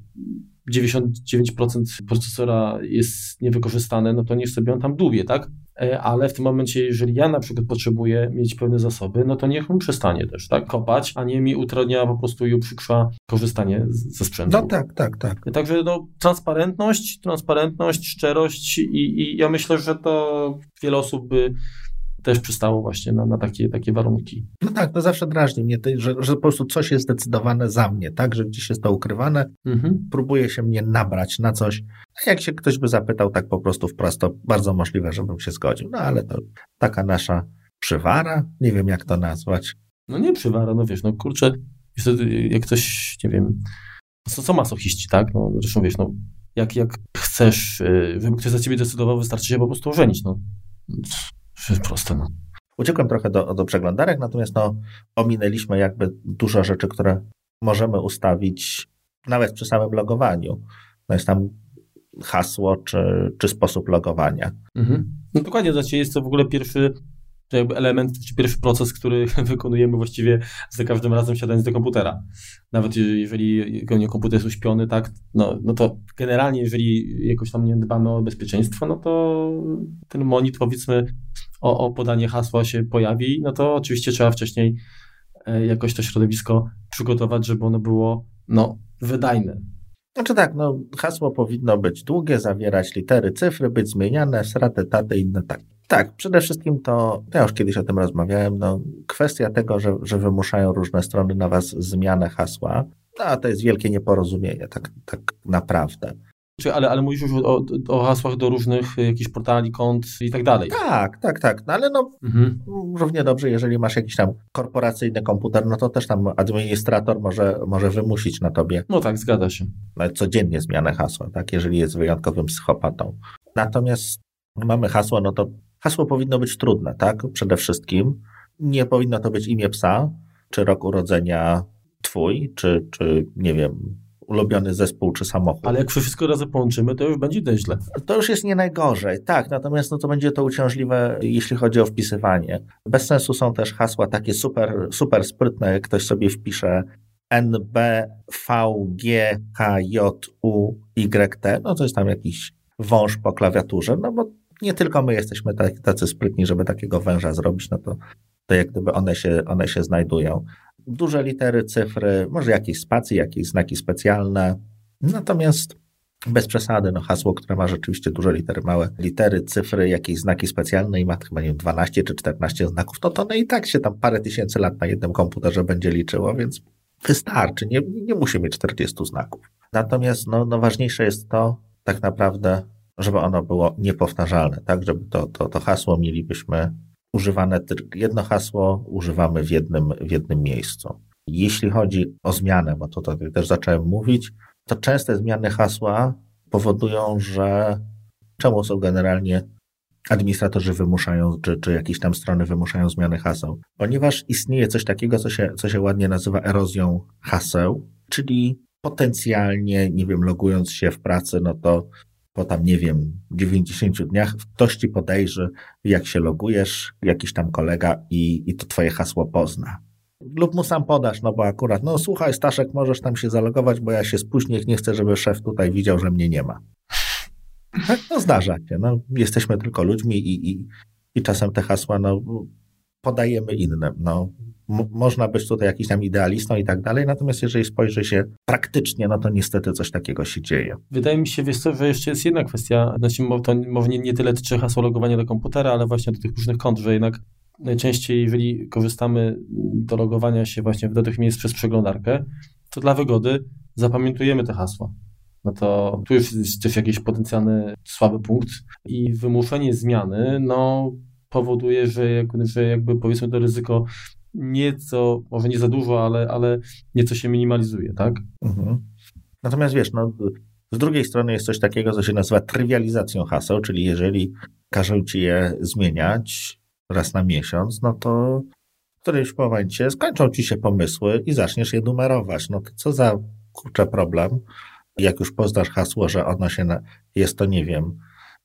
99% procesora jest niewykorzystane, no to niech sobie on tam dłubie, tak? E, ale w tym momencie, jeżeli ja na przykład potrzebuję mieć pewne zasoby, no to niech on przestanie też, tak? Kopać, a nie mi utrudnia po prostu i uprzykrza korzystanie ze sprzętu. No tak, tak, tak. Także no, transparentność, transparentność, szczerość i, i ja myślę, że to wiele osób by też przystało właśnie na, na takie, takie warunki. No tak, to zawsze drażni mnie, że, że po prostu coś jest zdecydowane za mnie, tak, że gdzieś jest to ukrywane, mhm. próbuje się mnie nabrać na coś, a jak się ktoś by zapytał tak po prostu wprost, to bardzo możliwe, żebym się zgodził, no ale to taka nasza przywara, nie wiem jak to nazwać. No nie przywara, no wiesz, no kurczę, jak ktoś, nie wiem, co, co masochiści, tak, no zresztą wiesz, no jak, jak chcesz, y, żeby ktoś za ciebie decydował, wystarczy się po prostu ożenić, no proste. No. Uciekłem trochę do, do przeglądarek, natomiast no, ominęliśmy jakby dużo rzeczy, które możemy ustawić nawet przy samym logowaniu. No jest tam hasło czy, czy sposób logowania. Mhm. No dokładnie, znaczy jest to w ogóle pierwszy jakby element, czy pierwszy proces, który [laughs] wykonujemy właściwie za każdym razem siadając do komputera. Nawet jeżeli komputer jest uśpiony, tak, no, no to generalnie jeżeli jakoś tam nie dbamy o bezpieczeństwo, no to ten monitor powiedzmy o, o podanie hasła się pojawi, no to oczywiście trzeba wcześniej e, jakoś to środowisko przygotować, żeby ono było no, wydajne. Znaczy tak, no, hasło powinno być długie, zawierać litery, cyfry, być zmieniane, sraty, taty, inne tak. Tak, przede wszystkim to, ja już kiedyś o tym rozmawiałem, no, kwestia tego, że, że wymuszają różne strony na was zmianę hasła, no, to jest wielkie nieporozumienie, tak, tak naprawdę. Czy, ale, ale mówisz już o, o hasłach do różnych y, jakichś portali, kont i tak dalej. Tak, tak, tak. No ale no mhm. równie dobrze, jeżeli masz jakiś tam korporacyjny komputer, no to też tam administrator może, może wymusić na tobie. No tak, zgadza się. Nawet codziennie zmianę hasła, tak, jeżeli jest wyjątkowym psychopatą. Natomiast mamy hasło, no to hasło powinno być trudne, tak, przede wszystkim. Nie powinno to być imię psa, czy rok urodzenia twój, czy, czy nie wiem, ulubiony zespół czy samochód. Ale jak wszystko razem połączymy, to już będzie nieźle. To już jest nie najgorzej, tak, natomiast no to będzie to uciążliwe, jeśli chodzi o wpisywanie. Bez sensu są też hasła takie super, super sprytne, jak ktoś sobie wpisze N, B, V, G, H, J, U, Y, T, no to jest tam jakiś wąż po klawiaturze, no bo nie tylko my jesteśmy tacy sprytni, żeby takiego węża zrobić, no to, to jak gdyby one się, one się znajdują duże litery, cyfry, może jakieś spacje, jakieś znaki specjalne. Natomiast bez przesady, no hasło, które ma rzeczywiście duże litery, małe litery, cyfry, jakieś znaki specjalne i ma chyba nie wiem, 12 czy 14 znaków, to to no i tak się tam parę tysięcy lat na jednym komputerze będzie liczyło, więc wystarczy, nie, nie musi mieć 40 znaków. Natomiast no, no ważniejsze jest to tak naprawdę, żeby ono było niepowtarzalne, tak, żeby to, to, to hasło mielibyśmy używane jedno hasło używamy w jednym, w jednym miejscu. Jeśli chodzi o zmianę, bo to tutaj też zacząłem mówić, to częste zmiany hasła powodują, że czemu są generalnie administratorzy wymuszają, czy, czy jakieś tam strony wymuszają zmiany haseł? Ponieważ istnieje coś takiego, co się, co się ładnie nazywa erozją haseł, czyli potencjalnie, nie wiem, logując się w pracy, no to po tam, nie wiem, 90 dniach ktoś ci podejrzy, jak się logujesz, jakiś tam kolega i, i to twoje hasło pozna. Lub mu sam podasz, no bo akurat, no słuchaj Staszek, możesz tam się zalogować, bo ja się spóźnię, nie chcę, żeby szef tutaj widział, że mnie nie ma. Tak, no zdarza się, no jesteśmy tylko ludźmi i, i, i czasem te hasła, no podajemy innym, no można być tutaj jakiś tam idealistą i tak dalej, natomiast jeżeli spojrzy się praktycznie, no to niestety coś takiego się dzieje. Wydaje mi się, wiesz co, że jeszcze jest jedna kwestia, znaczy to może nie, nie tyle tyczy hasło logowania do komputera, ale właśnie do tych różnych kont, że jednak najczęściej, jeżeli korzystamy do logowania się właśnie do tych miejsc przez przeglądarkę, to dla wygody zapamiętujemy te hasła. No to tu już jest też jakiś potencjalny słaby punkt i wymuszenie zmiany, no powoduje, że, jak, że jakby powiedzmy to ryzyko nieco, może nie za dużo, ale, ale nieco się minimalizuje, tak? Mhm. Natomiast wiesz, no, z drugiej strony jest coś takiego, co się nazywa trywializacją haseł, czyli jeżeli każą ci je zmieniać raz na miesiąc, no to w którymś momencie skończą ci się pomysły i zaczniesz je numerować. No to co za kurczę problem, jak już poznasz hasło, że ono się, na, jest to, nie wiem,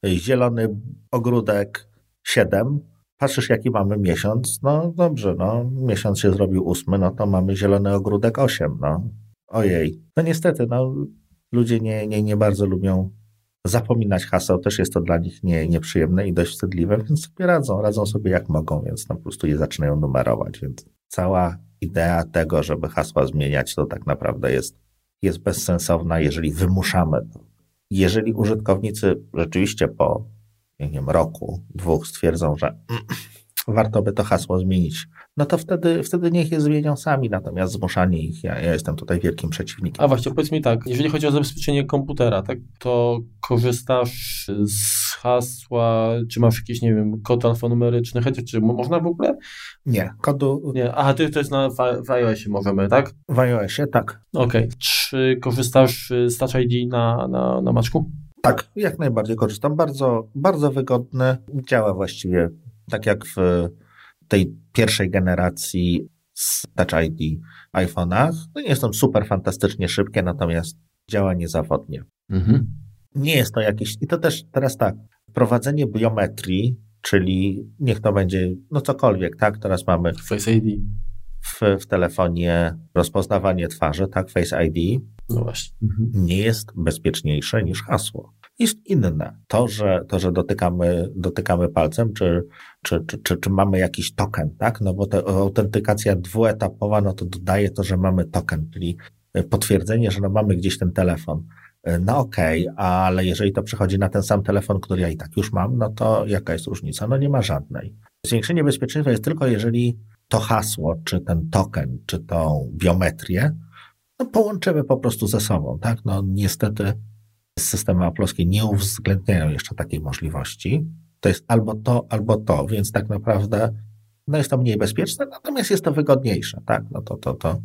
zielony ogródek 7, patrzysz jaki mamy miesiąc, no dobrze, no. Miesiąc się zrobił ósmy, no to mamy zielony ogródek 8, no. Ojej. No niestety, no ludzie nie, nie, nie bardzo lubią zapominać haseł, też jest to dla nich nie, nieprzyjemne i dość wstydliwe, więc sobie radzą, radzą sobie jak mogą, więc no po prostu je zaczynają numerować, więc cała idea tego, żeby hasła zmieniać, to tak naprawdę jest, jest bezsensowna, jeżeli wymuszamy to. Jeżeli użytkownicy rzeczywiście po wiem, roku, dwóch stwierdzą, że [clears throat] warto by to hasło zmienić, no to wtedy, wtedy niech je zmienią sami, natomiast zmuszanie ich, ja, ja jestem tutaj wielkim przeciwnikiem. A właśnie, powiedz mi tak, jeżeli chodzi o zabezpieczenie komputera, tak, to korzystasz z hasła, czy masz jakiś, nie wiem, kod alfanumeryczny, chociaż czy można w ogóle? Nie, kodu... Nie, aha, ty to jest na w iOSie możemy, tak? W iOSie, tak. Okej. Okay. Czy korzystasz z Touch ID na, na, na Maczku? Tak, jak najbardziej korzystam. Bardzo, bardzo wygodny. Działa właściwie tak jak w tej pierwszej generacji z Touch ID iPhone'ach. No nie są super fantastycznie szybkie, natomiast działa niezawodnie. Mhm. Nie jest to jakieś, i to też teraz tak, wprowadzenie biometrii, czyli niech to będzie, no cokolwiek, tak, teraz mamy Face ID. W, w telefonie rozpoznawanie twarzy, tak, Face ID. No właśnie. Mhm. Nie jest bezpieczniejsze niż hasło jest inne. To, że, to, że dotykamy, dotykamy palcem, czy, czy, czy, czy, czy mamy jakiś token, tak? No bo ta autentykacja dwuetapowa, no to dodaje to, że mamy token, czyli potwierdzenie, że no mamy gdzieś ten telefon. No okej, okay, ale jeżeli to przychodzi na ten sam telefon, który ja i tak już mam, no to jaka jest różnica? No nie ma żadnej. Zwiększenie bezpieczeństwa jest tylko, jeżeli to hasło, czy ten token, czy tą biometrię, no połączymy po prostu ze sobą, tak? No niestety systemy aplowskie nie uwzględniają jeszcze takiej możliwości. To jest albo to, albo to, więc tak naprawdę no jest to mniej bezpieczne, natomiast jest to wygodniejsze, tak? No to, to, to,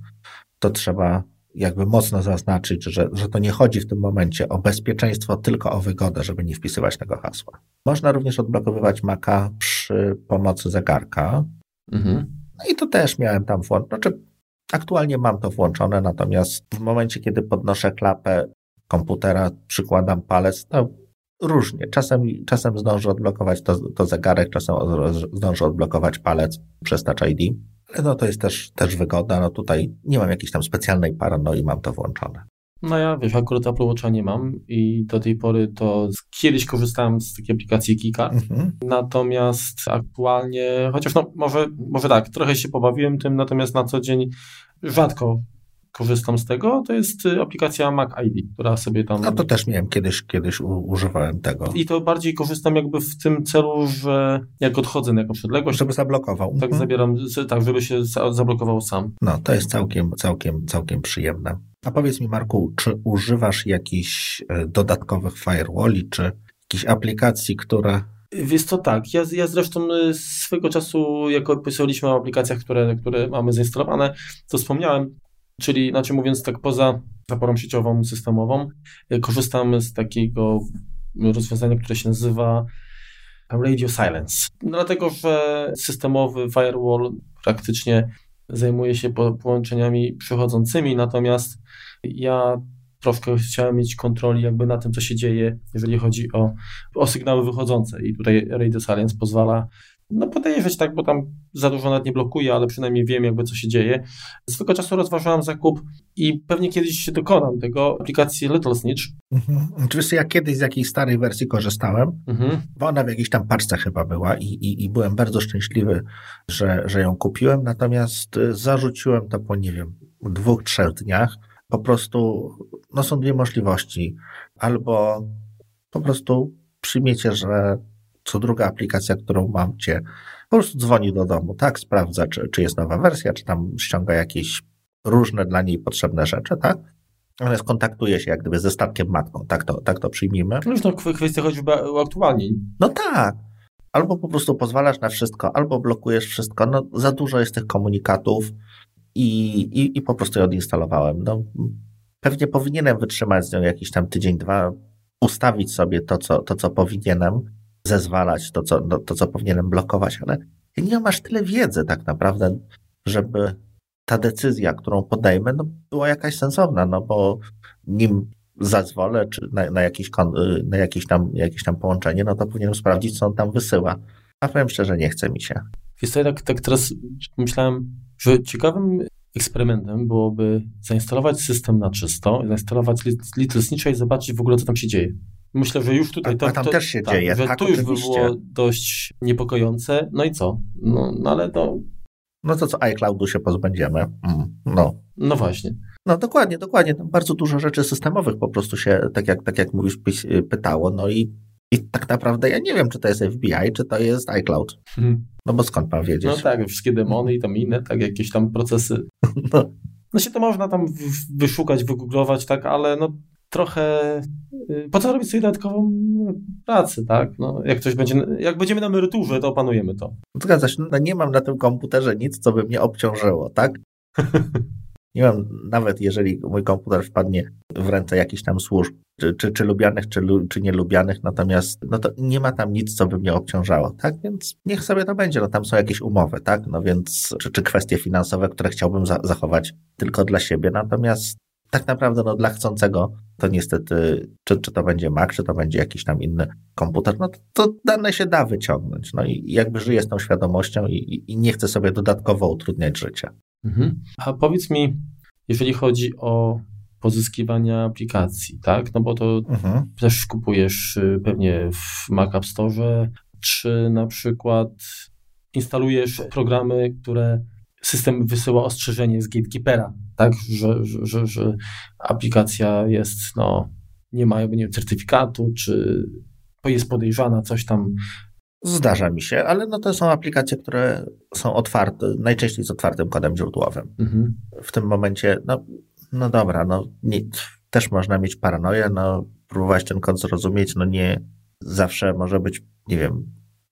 to trzeba jakby mocno zaznaczyć, że, że to nie chodzi w tym momencie o bezpieczeństwo, tylko o wygodę, żeby nie wpisywać tego hasła. Można również odblokowywać Maca przy pomocy zegarka. Mhm. No i to też miałem tam włączone. Znaczy, aktualnie mam to włączone, natomiast w momencie, kiedy podnoszę klapę komputera, przykładam palec, no różnie. Czasem, czasem zdążę odblokować to, to zegarek, czasem zdążę odblokować palec przez Touch ID. Ale no to jest też, też wygoda. No tutaj nie mam jakiejś tam specjalnej paranoi, mam to włączone. No ja wiesz, akurat Apple Watcha nie mam i do tej pory to kiedyś korzystałem z takiej aplikacji Kika, mhm. natomiast aktualnie, chociaż no może, może tak, trochę się pobawiłem tym, natomiast na co dzień rzadko korzystam z tego, to jest y, aplikacja Mac ID, która sobie tam... No to też miałem kiedyś, kiedyś używałem tego. I to bardziej korzystam jakby w tym celu, że jak odchodzę na jakąś odległość... Żeby zablokował. Tak mhm. zabieram, tak, żeby się zablokował sam. No, to jest całkiem, całkiem, całkiem przyjemne. A powiedz mi Marku, czy używasz jakichś e, dodatkowych firewalli, czy jakichś aplikacji, które Wiesz co, tak. Ja, ja zresztą y, swego czasu, jak opisaliśmy o aplikacjach, które, które mamy zainstalowane, to wspomniałem, Czyli, znaczy mówiąc tak, poza zaporą sieciową, systemową, y, korzystamy z takiego rozwiązania, które się nazywa Radio Silence. No, dlatego, że systemowy firewall praktycznie zajmuje się połączeniami przychodzącymi, natomiast ja troszkę chciałem mieć kontroli jakby na tym, co się dzieje, jeżeli chodzi o, o sygnały wychodzące i tutaj Radio Silence pozwala no podejrzeć tak, bo tam za dużo nawet nie blokuje, ale przynajmniej wiem jakby co się dzieje. Swego czasu rozważałem zakup i pewnie kiedyś się dokonam tego aplikacji Little Snitch. Mhm. Oczywiście ja kiedyś z jakiejś starej wersji korzystałem, mhm. bo ona w jakiejś tam paczce chyba była i, i, i byłem bardzo szczęśliwy, że, że ją kupiłem, natomiast y, zarzuciłem to po, nie wiem, dwóch, trzech dniach. Po prostu, no są dwie możliwości. Albo po prostu przyjmiecie, że co druga aplikacja, którą mam, cię po prostu dzwoni do domu, tak, sprawdza, czy, czy jest nowa wersja, czy tam ściąga jakieś różne dla niej potrzebne rzeczy, tak? Natomiast kontaktuje się jak gdyby ze statkiem matką, tak to, tak to przyjmijmy. No już to kwestia choćby uaktualnień. No tak. albo po prostu pozwalasz na wszystko, albo blokujesz wszystko. No, za dużo jest tych komunikatów i, i, i po prostu je odinstalowałem. No, pewnie powinienem wytrzymać z nią jakiś tam tydzień, dwa, ustawić sobie to, co, to, co powinienem, zezwalać, to co, no, to, co powinienem blokować, ale nie masz tyle wiedzy tak naprawdę, żeby ta decyzja, którą podejmę, no, była jakaś sensowna, no bo nim zezwolę czy na, na, jakiś, na jakieś, tam, jakieś tam połączenie, no to powinienem sprawdzić, co on tam wysyła. A powiem szczerze, nie chce mi się. Wiesz co, ja tak, tak teraz myślałem, że ciekawym eksperymentem byłoby zainstalować system na czysto, zainstalować Little Snitcha i zobaczyć w ogóle, co tam się dzieje. Myślę, że już tutaj to, a tam to, też się tak, dzieje. Że tak, tu już by było dość niepokojące. No i co? No, no ale to. No to co iCloudu się pozbędziemy. Mm, no. No właśnie. No dokładnie, dokładnie. Tam bardzo dużo rzeczy systemowych po prostu się, tak jak, tak jak mówisz, pytało. No i, i tak naprawdę ja nie wiem, czy to jest FBI, czy to jest iCloud. Hmm. No bo skąd mam wiedzieć? No tak, wszystkie demony i tam inne, tak, jakieś tam procesy. [laughs] No. No się to można tam wyszukać, wygooglować, tak, ale no trochę y, po co robić sobie dodatkową pracę, tak? No, jak ktoś będzie, jak będziemy na emeryturze, to opanujemy to. Zgadza się, no nie mam na tym komputerze nic, co by mnie obciążyło, tak? [laughs] Nie mam, nawet jeżeli mój komputer wpadnie w ręce jakichś tam służb, czy, czy, czy lubianych, czy, czy nielubianych, natomiast no to nie ma tam nic, co by mnie obciążało, tak? Więc niech sobie to będzie, no tam są jakieś umowy, tak? No więc, czy, czy kwestie finansowe, które chciałbym za, zachować tylko dla siebie, natomiast tak naprawdę no, dla chcącego to niestety, czy, czy to będzie Mac, czy to będzie jakiś tam inny komputer, no to, to dane się da wyciągnąć. No i jakby żyję z tą świadomością i, i nie chcę sobie dodatkowo utrudniać życia. Mhm. A powiedz mi, jeżeli chodzi o pozyskiwanie aplikacji, tak? No bo to Mhm. też kupujesz y, pewnie w Mac App Store, czy na przykład instalujesz programy, które system wysyła ostrzeżenie z gatekeepera, tak, że, że, że, że aplikacja jest, no, nie ma nie wiem, certyfikatu, czy jest podejrzana, coś tam. Zdarza mi się, ale no to są aplikacje, które są otwarte, najczęściej z otwartym kodem źródłowym. Mhm. W tym momencie, no, no dobra, no nie, też można mieć paranoję, no próbować ten kod zrozumieć, no nie zawsze może być, nie wiem,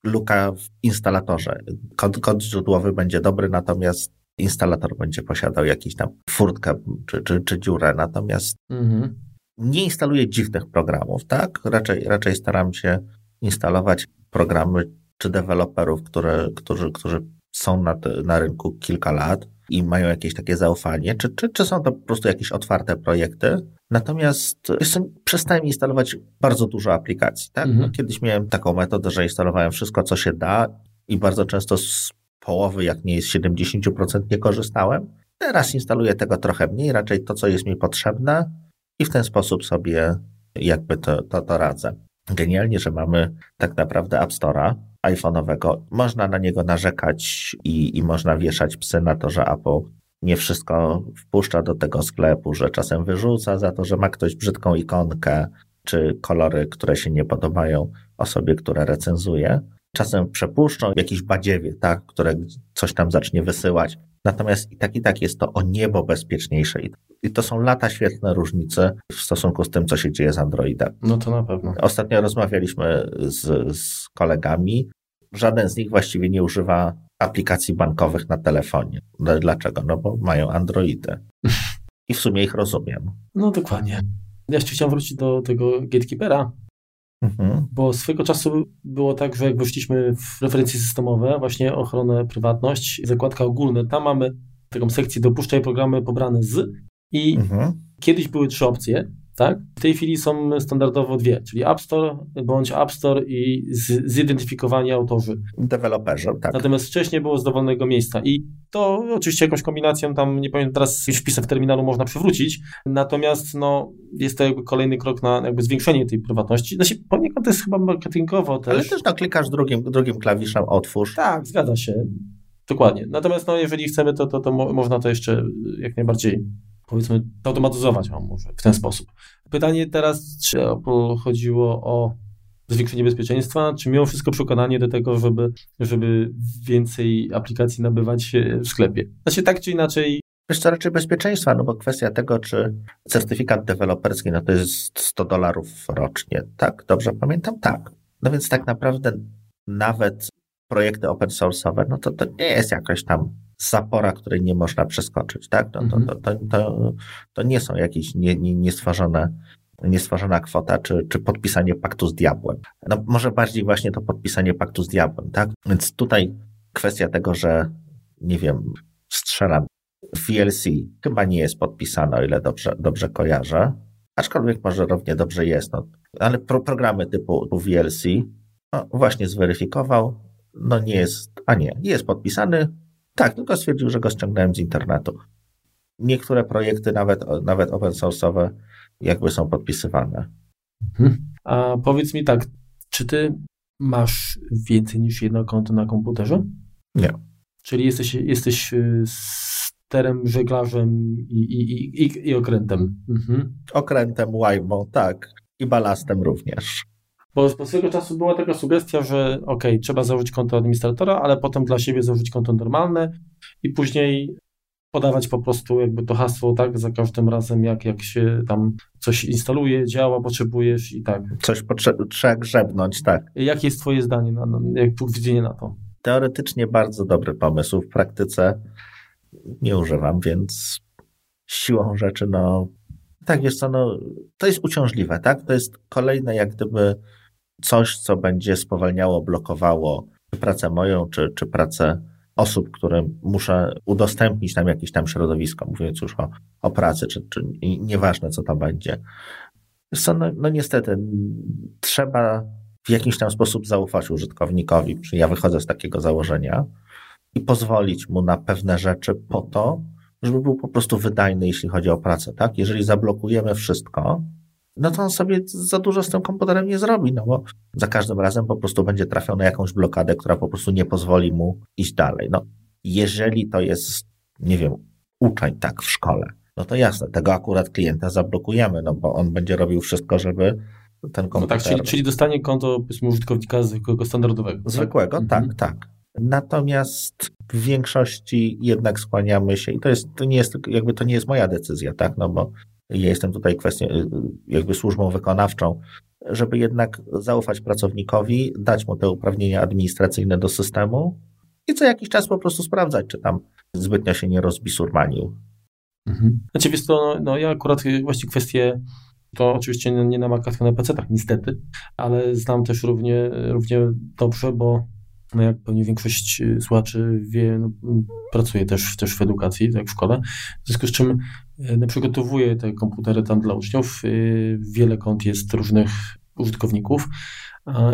luka w instalatorze. Kod, kod źródłowy będzie dobry, natomiast instalator będzie posiadał jakiś tam furtkę czy, czy, czy dziurę, natomiast Mhm. nie instaluję dziwnych programów, tak? Raczej, raczej staram się instalować programy czy deweloperów, które, którzy, którzy są na, te, na rynku kilka lat i mają jakieś takie zaufanie, czy, czy, czy są to po prostu jakieś otwarte projekty. Natomiast jestem, przestałem instalować bardzo dużo aplikacji. Tak? Mhm. No, kiedyś miałem taką metodę, że instalowałem wszystko, co się da i bardzo często z połowy, jak nie jest 70% nie korzystałem. Teraz instaluję tego trochę mniej, raczej to, co jest mi potrzebne i w ten sposób sobie jakby to, to, to radzę. Genialnie, że mamy tak naprawdę App Store'a iPhone'owego. Można na niego narzekać i, i można wieszać psy na to, że Apple nie wszystko wpuszcza do tego sklepu, że czasem wyrzuca za to, że ma ktoś brzydką ikonkę, czy kolory, które się nie podobają osobie, która recenzuje. Czasem przepuszczą jakiś badziewie, tak, które coś tam zacznie wysyłać. Natomiast i tak, i tak jest to o niebo bezpieczniejsze. I, to są lata świetne różnice w stosunku z tym, co się dzieje z Androidem. No to na pewno. Ostatnio rozmawialiśmy z, z kolegami. Żaden z nich właściwie nie używa aplikacji bankowych na telefonie. No, Dlaczego? No bo mają Androidy. [laughs] I w sumie ich rozumiem. No dokładnie. Ja jeszcze chciałem wrócić do tego gatekeepera, Mhm. bo swego czasu było tak, że jak weszliśmy w referencje systemowe, właśnie ochronę prywatność, zakładka ogólna, tam mamy taką sekcję dopuszczaj programy pobrane z i Mhm. kiedyś były trzy opcje, tak? W tej chwili są standardowo dwie, czyli App Store bądź App Store i z, zidentyfikowani autorzy. Deweloperzy, tak. Natomiast wcześniej było z dowolnego miejsca i to oczywiście jakąś kombinacją tam, nie pamiętam teraz, już wpisem w terminalu można przywrócić, natomiast no, jest to jakby kolejny krok na jakby zwiększenie tej prywatności. Znaczy poniekąd to jest chyba marketingowo też. Ale też no, klikasz drugim, drugim klawiszem otwórz. Tak, zgadza się. Dokładnie. Natomiast no, jeżeli chcemy, to, to, to mo- można to jeszcze jak najbardziej powiedzmy automatyzować o, może w ten sposób. Pytanie teraz, czy chodziło o zwiększenie bezpieczeństwa, czy mimo wszystko przekonanie do tego, żeby, żeby więcej aplikacji nabywać e, w sklepie? Znaczy tak czy inaczej, Wiesz co, raczej bezpieczeństwa, no bo kwestia tego, czy certyfikat deweloperski, no to jest 100 dolarów rocznie, tak? Dobrze pamiętam? Tak. No więc tak naprawdę nawet projekty open source'owe, no to to nie jest jakaś tam zapora, której nie można przeskoczyć, tak? No, to, to, to, to, to nie są jakieś nie, nie, niestworzone niestworzona kwota, czy, czy podpisanie paktu z diabłem. No może bardziej właśnie to podpisanie paktu z diabłem, tak? Więc tutaj kwestia tego, że nie wiem, strzelam, VLC chyba nie jest podpisane, o ile dobrze, dobrze kojarzę, aczkolwiek może równie dobrze jest, no, ale pro, programy typu VLC no, właśnie zweryfikował, no nie jest, a nie, jest podpisany, tak, tylko stwierdził, że go ściągnąłem z internetu. Niektóre projekty, nawet, nawet open source'owe, jakby są podpisywane. Mhm. A powiedz mi tak, czy ty masz więcej niż jedno konto na komputerze? Nie. Czyli jesteś, jesteś y, sterem, żeglarzem i, i, i, i okrętem. Mhm. Okrętem, łajbą, tak. I balastem również. Bo z swego czasu była taka sugestia, że ok, trzeba założyć konto administratora, ale potem dla siebie założyć konto normalne i później podawać po prostu jakby to hasło tak za każdym razem, jak, jak się tam coś instaluje, działa, potrzebujesz i tak. Coś potrze- trzeba grzebnąć, tak. Jakie jest twoje zdanie, na, na, jak punkt widzenia na to? Teoretycznie bardzo dobry pomysł, w praktyce nie używam, więc siłą rzeczy, no tak, wiesz co, no, to jest uciążliwe, tak? To jest kolejne jak gdyby coś, co będzie spowalniało, blokowało pracę moją, czy, czy pracę osób, które muszę udostępnić tam jakieś tam środowisko, mówiąc już o, o pracy, czy, czy nieważne co to będzie. Co, no, no niestety, trzeba w jakiś tam sposób zaufać użytkownikowi, czy ja wychodzę z takiego założenia i pozwolić mu na pewne rzeczy po to, żeby był po prostu wydajny, jeśli chodzi o pracę, tak? Jeżeli zablokujemy wszystko, no to on sobie za dużo z tym komputerem nie zrobi, no bo za każdym razem po prostu będzie trafiał na jakąś blokadę, która po prostu nie pozwoli mu iść dalej. No, jeżeli to jest, nie wiem, uczeń tak w szkole, no to jasne, tego akurat klienta zablokujemy, no bo on będzie robił wszystko, żeby ten komputer... No tak, czyli, czyli dostanie konto, użytkownika zwykłego, standardowego. Tak? Zwykłego, mhm. tak, tak. Natomiast w większości jednak skłaniamy się, i to jest, to nie jest, jakby to nie jest moja decyzja, tak, no bo ja jestem tutaj kwestią, jakby służbą wykonawczą, żeby jednak zaufać pracownikowi, dać mu te uprawnienia administracyjne do systemu i co jakiś czas po prostu sprawdzać, czy tam zbytnio się nie rozbisurmanił. Mhm. Znaczy, wiesz to, no, no ja akurat właśnie kwestie to oczywiście nie na Macach, na PC-tach niestety, ale znam też równie, równie dobrze, bo no jak pewnie większość y, słuchaczy wie, no, też, też w edukacji, tak w szkole, w związku z czym y, przygotowuję te komputery tam dla uczniów. Y, wiele kont jest różnych użytkowników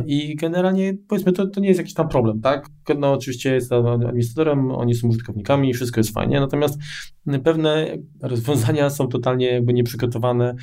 i generalnie powiedzmy to, to nie jest jakiś tam problem, tak? No oczywiście jest administratorem, oni są użytkownikami, wszystko jest fajnie, natomiast pewne rozwiązania są totalnie jakby nieprzygotowane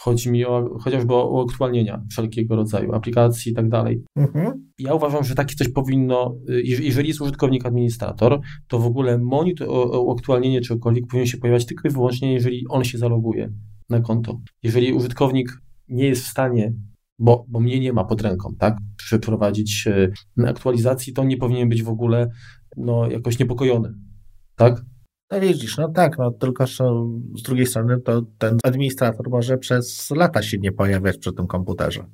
Chodzi mi o, chociażby o uaktualnienia wszelkiego rodzaju aplikacji i tak dalej. Mhm. Ja uważam, że takie coś powinno, y, jeżeli jest użytkownik administrator, to w ogóle monitor, uaktualnienie czegokolwiek powinien się pojawiać tylko i wyłącznie, jeżeli on się zaloguje na konto. Jeżeli użytkownik nie jest w stanie bo, bo mnie nie ma pod ręką, tak? Przeprowadzić y, aktualizacji, to nie powinien być w ogóle no, jakoś niepokojony, tak? No widzisz, no tak, no tylko że z drugiej strony to ten administrator może przez lata się nie pojawiać przy tym komputerze.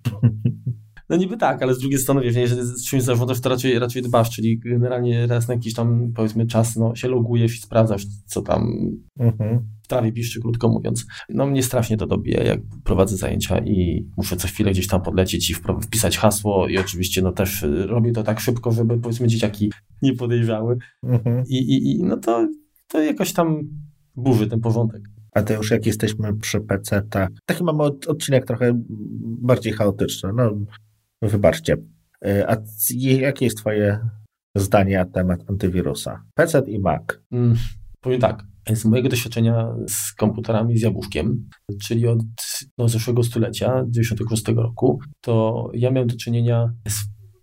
No niby tak, ale z drugiej strony, wiesz, jeżeli z czymś zarządzasz, to raczej, raczej dbasz, czyli generalnie raz na jakiś tam, powiedzmy, czas, no, się logujesz i sprawdzasz, co tam mhm. w trawie piszczy, krótko mówiąc. No mnie strasznie to dobija, jak prowadzę zajęcia i muszę co chwilę gdzieś tam podlecieć i wpisać hasło i oczywiście, no też robię to tak szybko, żeby, powiedzmy, dzieciaki nie podejrzały. Mhm. I, i, I no to to jakoś tam burzy ten porządek. A to już jak jesteśmy przy PC, tak. Taki mamy odcinek trochę bardziej chaotyczny. No, wybaczcie. E, a jakie jest Twoje zdanie na temat antywirusa? PC i Mac. Hmm, powiem tak. Z mojego doświadczenia z komputerami z jabłuszkiem, czyli od no, zeszłego stulecia, 96 roku, to ja miałem do czynienia z,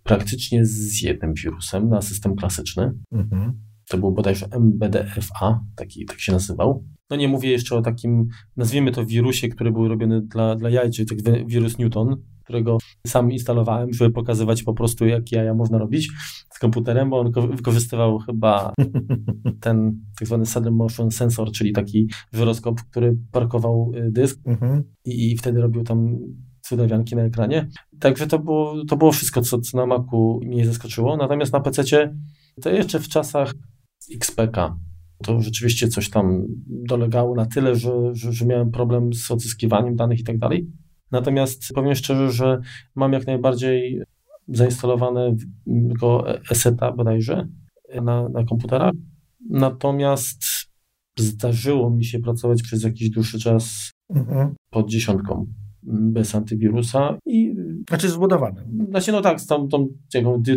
praktycznie z jednym wirusem na system klasyczny. Mhm to był bodajże MBDFA, taki, tak się nazywał. No nie mówię jeszcze o takim, nazwijmy to wirusie, który był robiony dla, dla jaj, czyli tak wirus Newton, którego sam instalowałem, żeby pokazywać po prostu, jak jaja można robić z komputerem, bo on wykorzystywał chyba [laughs] ten tak zwany sudden motion sensor, czyli taki żyroskop, który parkował y, dysk mhm. i, i wtedy robił tam cudawianki na ekranie. Także to było, to było wszystko, co, co na Macu mnie zaskoczyło. Natomiast na PC to jeszcze w czasach XPK to rzeczywiście coś tam dolegało na tyle, że, że, że miałem problem z odzyskiwaniem danych i tak dalej. Natomiast powiem szczerze, że mam jak najbardziej zainstalowane go ESETA bodajże na, na komputerach. Natomiast zdarzyło mi się pracować przez jakiś dłuższy czas mhm. pod dziesiątką bez antywirusa i... Znaczy zbudowany. Znaczy no tak, z tą, tą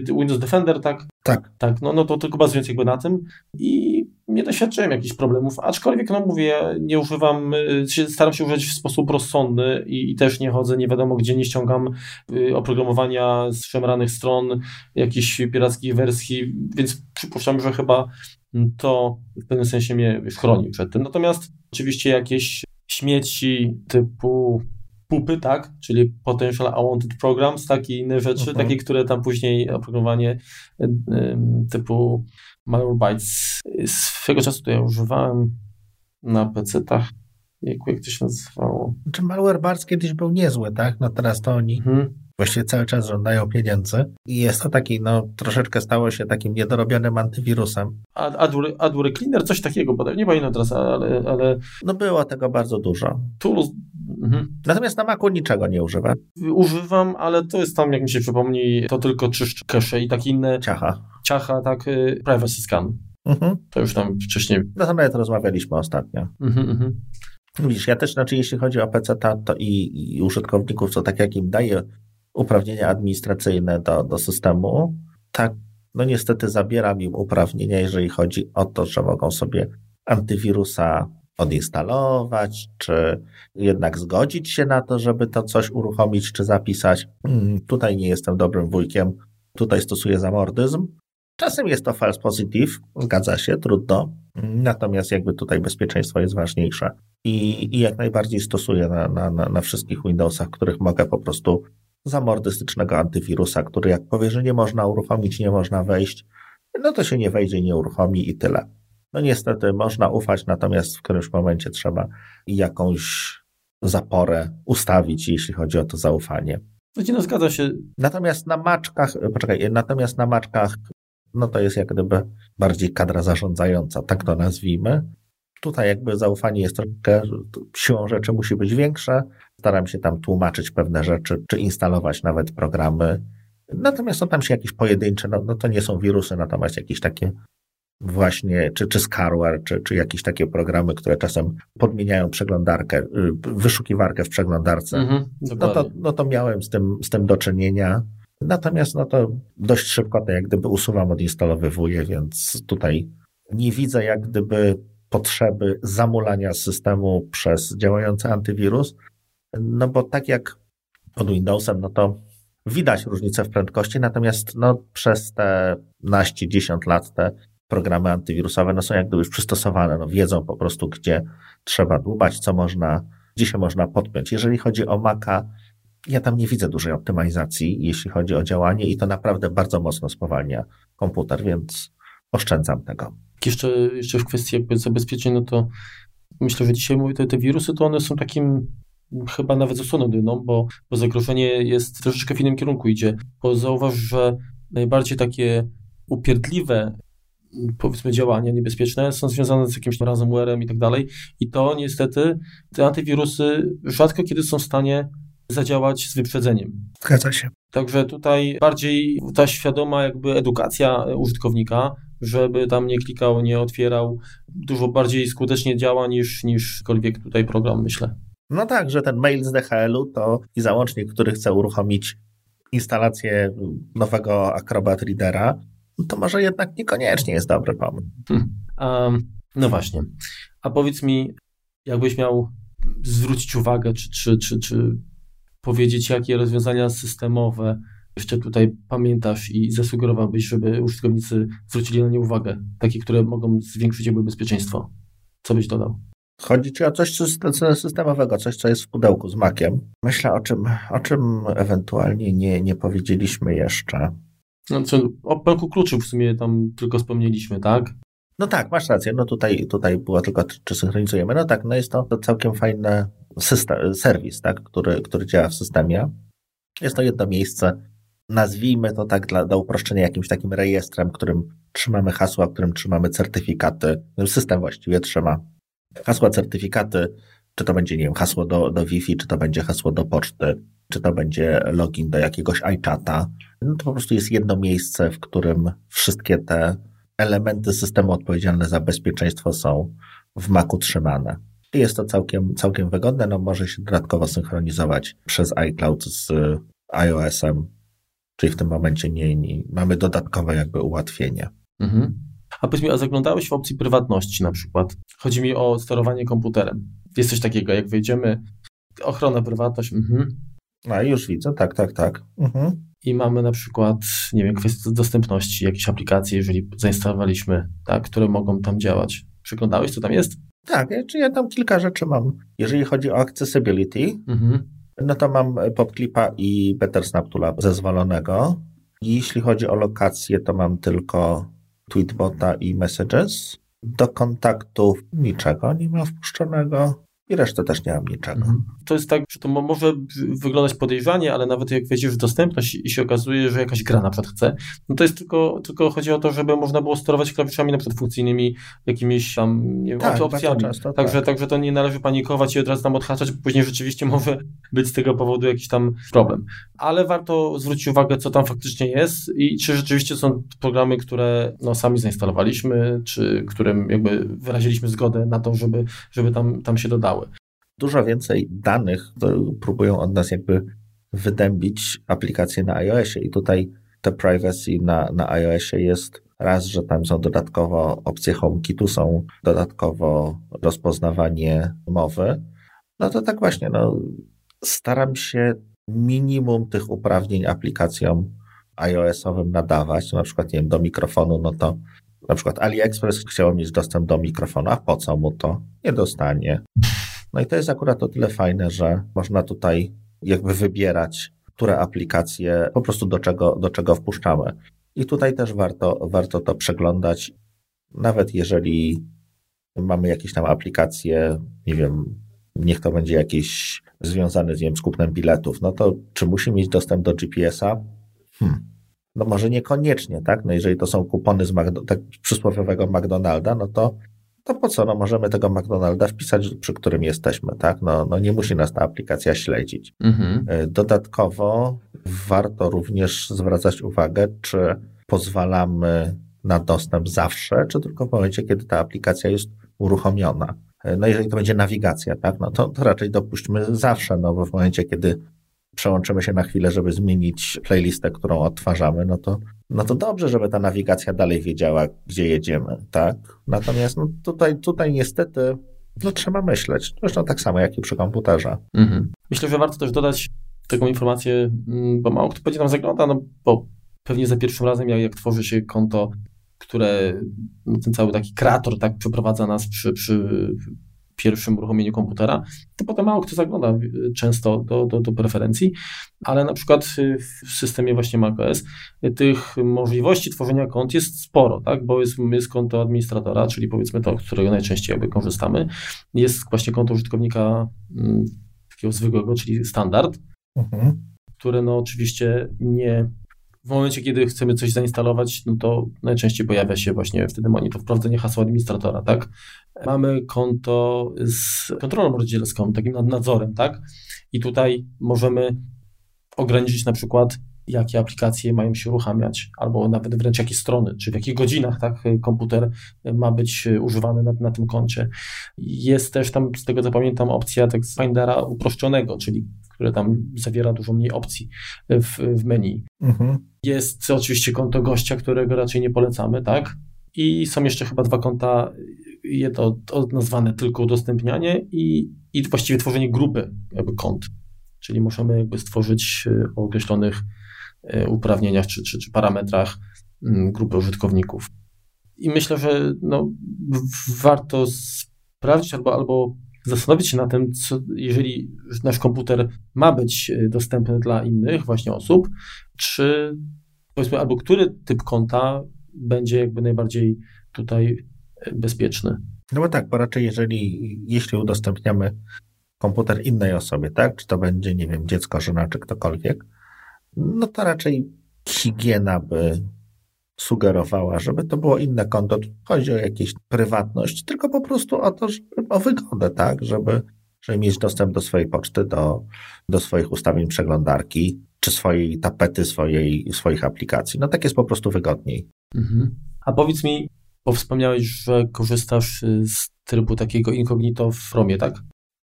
Windows Defender, tak? Tak. Tak, no, no to tylko bazując jakby na tym i nie doświadczyłem jakichś problemów, aczkolwiek no mówię, nie używam, y, staram się używać w sposób rozsądny i, i też nie chodzę nie wiadomo gdzie, nie ściągam y, oprogramowania z szemranych stron, jakichś pirackich wersji, więc przypuszczam, że chyba to w pewnym sensie mnie chroni przed tym. Natomiast oczywiście jakieś śmieci typu pupy, tak, czyli Potential Unwanted Programs, takie inne rzeczy, mhm. takie, które tam później oprogramowanie typu Malwarebytes swego czasu to ja używałem na PC-tach. Jak, jak to się nazywało? Czy Malwarebytes kiedyś był niezły, tak? No teraz to oni mhm. Właściwie cały czas żądają pieniędzy i jest to taki, no troszeczkę stało się takim niedorobionym antywirusem. AdWord Cleaner, coś takiego, nie pamiętam teraz, ale, ale... No było tego bardzo dużo. Tools Mhm. Natomiast na Macu niczego nie używam. Używam, ale to jest tam, jak mi się przypomni, to tylko czyszcz cache i takie inne... Ciacha. Ciacha, tak, y, privacy scan. Mhm. To już tam wcześniej... No to nawet rozmawialiśmy ostatnio. Mhm, mhm. Widzisz, ja też, znaczy jeśli chodzi o PC, to i, i użytkowników, co tak jak im daje uprawnienia administracyjne do, do systemu, tak, no niestety zabieram im uprawnienia, jeżeli chodzi o to, że mogą sobie antywirusa odinstalować, czy jednak zgodzić się na to, żeby to coś uruchomić, czy zapisać. Hmm, tutaj nie jestem dobrym wujkiem, tutaj stosuję zamordyzm. Czasem jest to false positive, zgadza się, trudno. Natomiast jakby tutaj bezpieczeństwo jest ważniejsze. I, i jak najbardziej stosuję na, na, na wszystkich Windowsach, których mogę po prostu zamordystycznego antywirusa, który jak powie, że nie można uruchomić, nie można wejść, no to się nie wejdzie, nie uruchomi i tyle. No niestety można ufać, natomiast w którymś momencie trzeba jakąś zaporę ustawić, jeśli chodzi o to zaufanie. No, no zgadza się. Natomiast na maczkach, poczekaj, natomiast na maczkach, no to jest jak gdyby bardziej kadra zarządzająca, tak to nazwijmy. Tutaj jakby zaufanie jest troszkę, siłą rzeczy musi być większe. Staram się tam tłumaczyć pewne rzeczy, czy instalować nawet programy. Natomiast są tam się jakieś pojedyncze, no, no to nie są wirusy, natomiast jakieś takie właśnie, czy, czy Scarware, czy, czy jakieś takie programy, które czasem podmieniają przeglądarkę, y, wyszukiwarkę w przeglądarce, mhm, no, to, no to miałem z tym, z tym do czynienia. Natomiast no to dość szybko to jak gdyby usuwam, odinstalowywuję, więc tutaj nie widzę jak gdyby potrzeby zamulania systemu przez działający antywirus, no bo tak jak pod Windowsem, no to widać różnicę w prędkości, natomiast no przez te naście, dziesiąt lat te programy antywirusowe no są jak gdyby już przystosowane, no wiedzą po prostu, gdzie trzeba dłubać, co można, gdzie się można podpiąć. Jeżeli chodzi o Maca, ja tam nie widzę dużej optymalizacji, jeśli chodzi o działanie i to naprawdę bardzo mocno spowalnia komputer, więc oszczędzam tego. Jeszcze, jeszcze w kwestii jakby zabezpieczeń, no to myślę, że dzisiaj mówię, te, te wirusy, to one są takim chyba nawet zasłoną dymną, bo, bo zagrożenie jest troszeczkę w innym kierunku idzie, bo zauważ, że najbardziej takie upierdliwe powiedzmy działania niebezpieczne są związane z jakimś ransomwarem i tak dalej. I to niestety te antywirusy rzadko kiedy są w stanie zadziałać z wyprzedzeniem. Zgadza się. Także tutaj bardziej ta świadoma jakby edukacja użytkownika, żeby tam nie klikał, nie otwierał, dużo bardziej skutecznie działa niż, niż kolwiek tutaj program, myślę. No tak, że ten mail z DHL-u to i załącznik, który chce uruchomić instalację nowego Acrobat Readera, to może jednak niekoniecznie jest dobry pomysł. Hmm. Um, no właśnie. A powiedz mi, jakbyś miał zwrócić uwagę, czy, czy, czy, czy powiedzieć, jakie rozwiązania systemowe jeszcze tutaj pamiętasz i zasugerowałbyś, żeby użytkownicy zwrócili na nie uwagę, takie, które mogą zwiększyć jakby bezpieczeństwo. Co byś dodał? Chodzi ci o coś systemowego, coś, co jest w pudełku z makiem. Myślę, o czym, o czym ewentualnie nie, nie powiedzieliśmy jeszcze. Znaczy, o banku kluczy w sumie tam tylko wspomnieliśmy, tak? No tak, masz rację. No tutaj, tutaj było tylko, czy synchronizujemy. No tak, no jest to, to całkiem fajny system, serwis, tak, który, który działa w systemie. Jest to jedno miejsce, nazwijmy to tak dla, dla uproszczenia jakimś takim rejestrem, którym trzymamy hasła, którym trzymamy certyfikaty. System właściwie trzyma hasła, certyfikaty, czy to będzie, nie wiem, hasło do, do Wi-Fi, czy to będzie hasło do poczty, czy to będzie login do jakiegoś iChata. No to po prostu jest jedno miejsce, w którym wszystkie te elementy systemu odpowiedzialne za bezpieczeństwo są w Macu trzymane. I jest to całkiem, całkiem wygodne, no może się dodatkowo synchronizować przez iCloud z iOS-em, czyli w tym momencie nie, nie mamy dodatkowe jakby ułatwienie. Mhm. A powiedz mi, a zaglądałeś w opcji prywatności na przykład? Chodzi mi o sterowanie komputerem. Jest coś takiego, jak wejdziemy, ochrona, prywatność, mhm. A już widzę, tak, tak, tak. Mhm. I mamy na przykład, nie wiem, kwestię dostępności, jakieś aplikacje, jeżeli zainstalowaliśmy, tak, które mogą tam działać. Przyglądałeś, co tam jest? Tak, czy ja tam kilka rzeczy mam. Jeżeli chodzi o accessibility, mhm. no to mam PopClipa i Better Snap Tool'a zezwolonego. Jeśli chodzi o lokację, to mam tylko Tweetbota i Messages. Do kontaktów niczego nie ma wpuszczonego. I resztę też nie mam niczego. Mhm. To jest tak, że to może wyglądać podejrzanie, ale nawet jak wejdziesz w dostępność i się okazuje, że jakaś gra na przykład chce, no to jest tylko, tylko chodzi o to, żeby można było sterować klawiszami na przykład funkcyjnymi jakimiś tam nie wiem, tak, opcjami. Często, także, tak. także to nie należy panikować i od razu tam odhaczać, bo później rzeczywiście [laughs] może być z tego powodu jakiś tam problem. Ale warto zwrócić uwagę, co tam faktycznie jest i czy rzeczywiście są programy, które no, sami zainstalowaliśmy, czy którym jakby wyraziliśmy zgodę na to, żeby, żeby tam, tam się dodało dużo więcej danych próbują od nas jakby wydębić aplikacje na iOSie i tutaj te privacy na, na iOSie jest raz, że tam są dodatkowo opcje HomeKitu, są dodatkowo rozpoznawanie mowy, no to tak właśnie, no, staram się minimum tych uprawnień aplikacjom iOS-owym nadawać, na przykład, nie wiem, do mikrofonu, no to na przykład AliExpress chciał mieć dostęp do mikrofonu, a po co mu to? Nie dostanie. No i to jest akurat o tyle fajne, że można tutaj jakby wybierać, które aplikacje po prostu do czego, do czego wpuszczamy. I tutaj też warto, warto to przeglądać, nawet jeżeli mamy jakieś tam aplikacje, nie wiem, niech to będzie jakieś związane z, wiem, z kupnem biletów, no to czy musi mieć dostęp do GPS-a? Hmm. No może niekoniecznie, tak? No jeżeli to są kupony z Magdo- tak przysłowiowego McDonalda, no to to po co? No możemy tego McDonalda wpisać, przy którym jesteśmy, tak? No, no nie musi nas ta aplikacja śledzić. Mhm. E, dodatkowo warto również zwracać uwagę, czy pozwalamy na dostęp zawsze, czy tylko w momencie, kiedy ta aplikacja jest uruchomiona. E, no jeżeli to będzie nawigacja, tak, no to, to raczej dopuśćmy zawsze, no bo w momencie, kiedy przełączymy się na chwilę, żeby zmienić playlistę, którą odtwarzamy, no to, no to dobrze, żeby ta nawigacja dalej wiedziała, gdzie jedziemy, tak? Natomiast no tutaj, tutaj niestety no, trzeba myśleć. Zresztą tak samo, jak i przy komputerze. Mhm. Myślę, że warto też dodać taką informację, mm, bo mało kto będzie nam zagląda, no bo pewnie za pierwszym razem, jak, jak tworzy się konto, które no, ten cały taki kreator tak przeprowadza nas przy, przy pierwszym uruchomieniu komputera, to potem mało kto zagląda y, często do, do, do preferencji, ale na przykład y, w systemie właśnie macOS y, tych możliwości tworzenia kont jest sporo, tak? bo jest, jest konto administratora, czyli powiedzmy to, z którego najczęściej jakby korzystamy, jest właśnie konto użytkownika mm, takiego zwykłego, czyli standard, mhm. które no oczywiście nie w momencie, kiedy chcemy coś zainstalować, no to najczęściej pojawia się właśnie wtedy monitor wprowadzenie hasła administratora, tak? Mamy konto z kontrolą rodzicielską, takim nadzorem, tak? I tutaj możemy ograniczyć na przykład, jakie aplikacje mają się uruchamiać, albo nawet wręcz jakie strony, czy w jakich godzinach tak, komputer ma być używany na, na tym koncie. Jest też tam, z tego co pamiętam, opcja tak Findera uproszczonego, czyli które tam zawiera dużo mniej opcji w, w menu. Mhm. Jest oczywiście konto gościa, którego raczej nie polecamy, tak? I są jeszcze chyba dwa konta, jedno nazwane tylko udostępnianie i, i właściwie tworzenie grupy jakby kont. Czyli możemy jakby stworzyć e, o określonych e, uprawnieniach czy, czy, czy parametrach mm, grupy użytkowników. I myślę, że no, warto sprawdzić albo, albo zastanowić się na tym, co, jeżeli nasz komputer ma być e, dostępny dla innych właśnie osób, czy powiedzmy, albo który typ konta będzie jakby najbardziej tutaj bezpieczny. No bo tak, bo raczej jeżeli, jeśli udostępniamy komputer innej osobie, tak, czy to będzie, nie wiem, dziecko, żona, czy ktokolwiek, no to raczej higiena by sugerowała, żeby to było inne konto. Chodzi o jakąś prywatność, tylko po prostu o to, żeby, o wygodę, tak, żeby, żeby mieć dostęp do swojej poczty, do, do swoich ustawień przeglądarki, czy swojej tapety, swojej, swoich aplikacji. No tak jest po prostu wygodniej. Mhm. A powiedz mi, bo wspomniałeś, że korzystasz z trybu takiego incognito w Chromie, tak?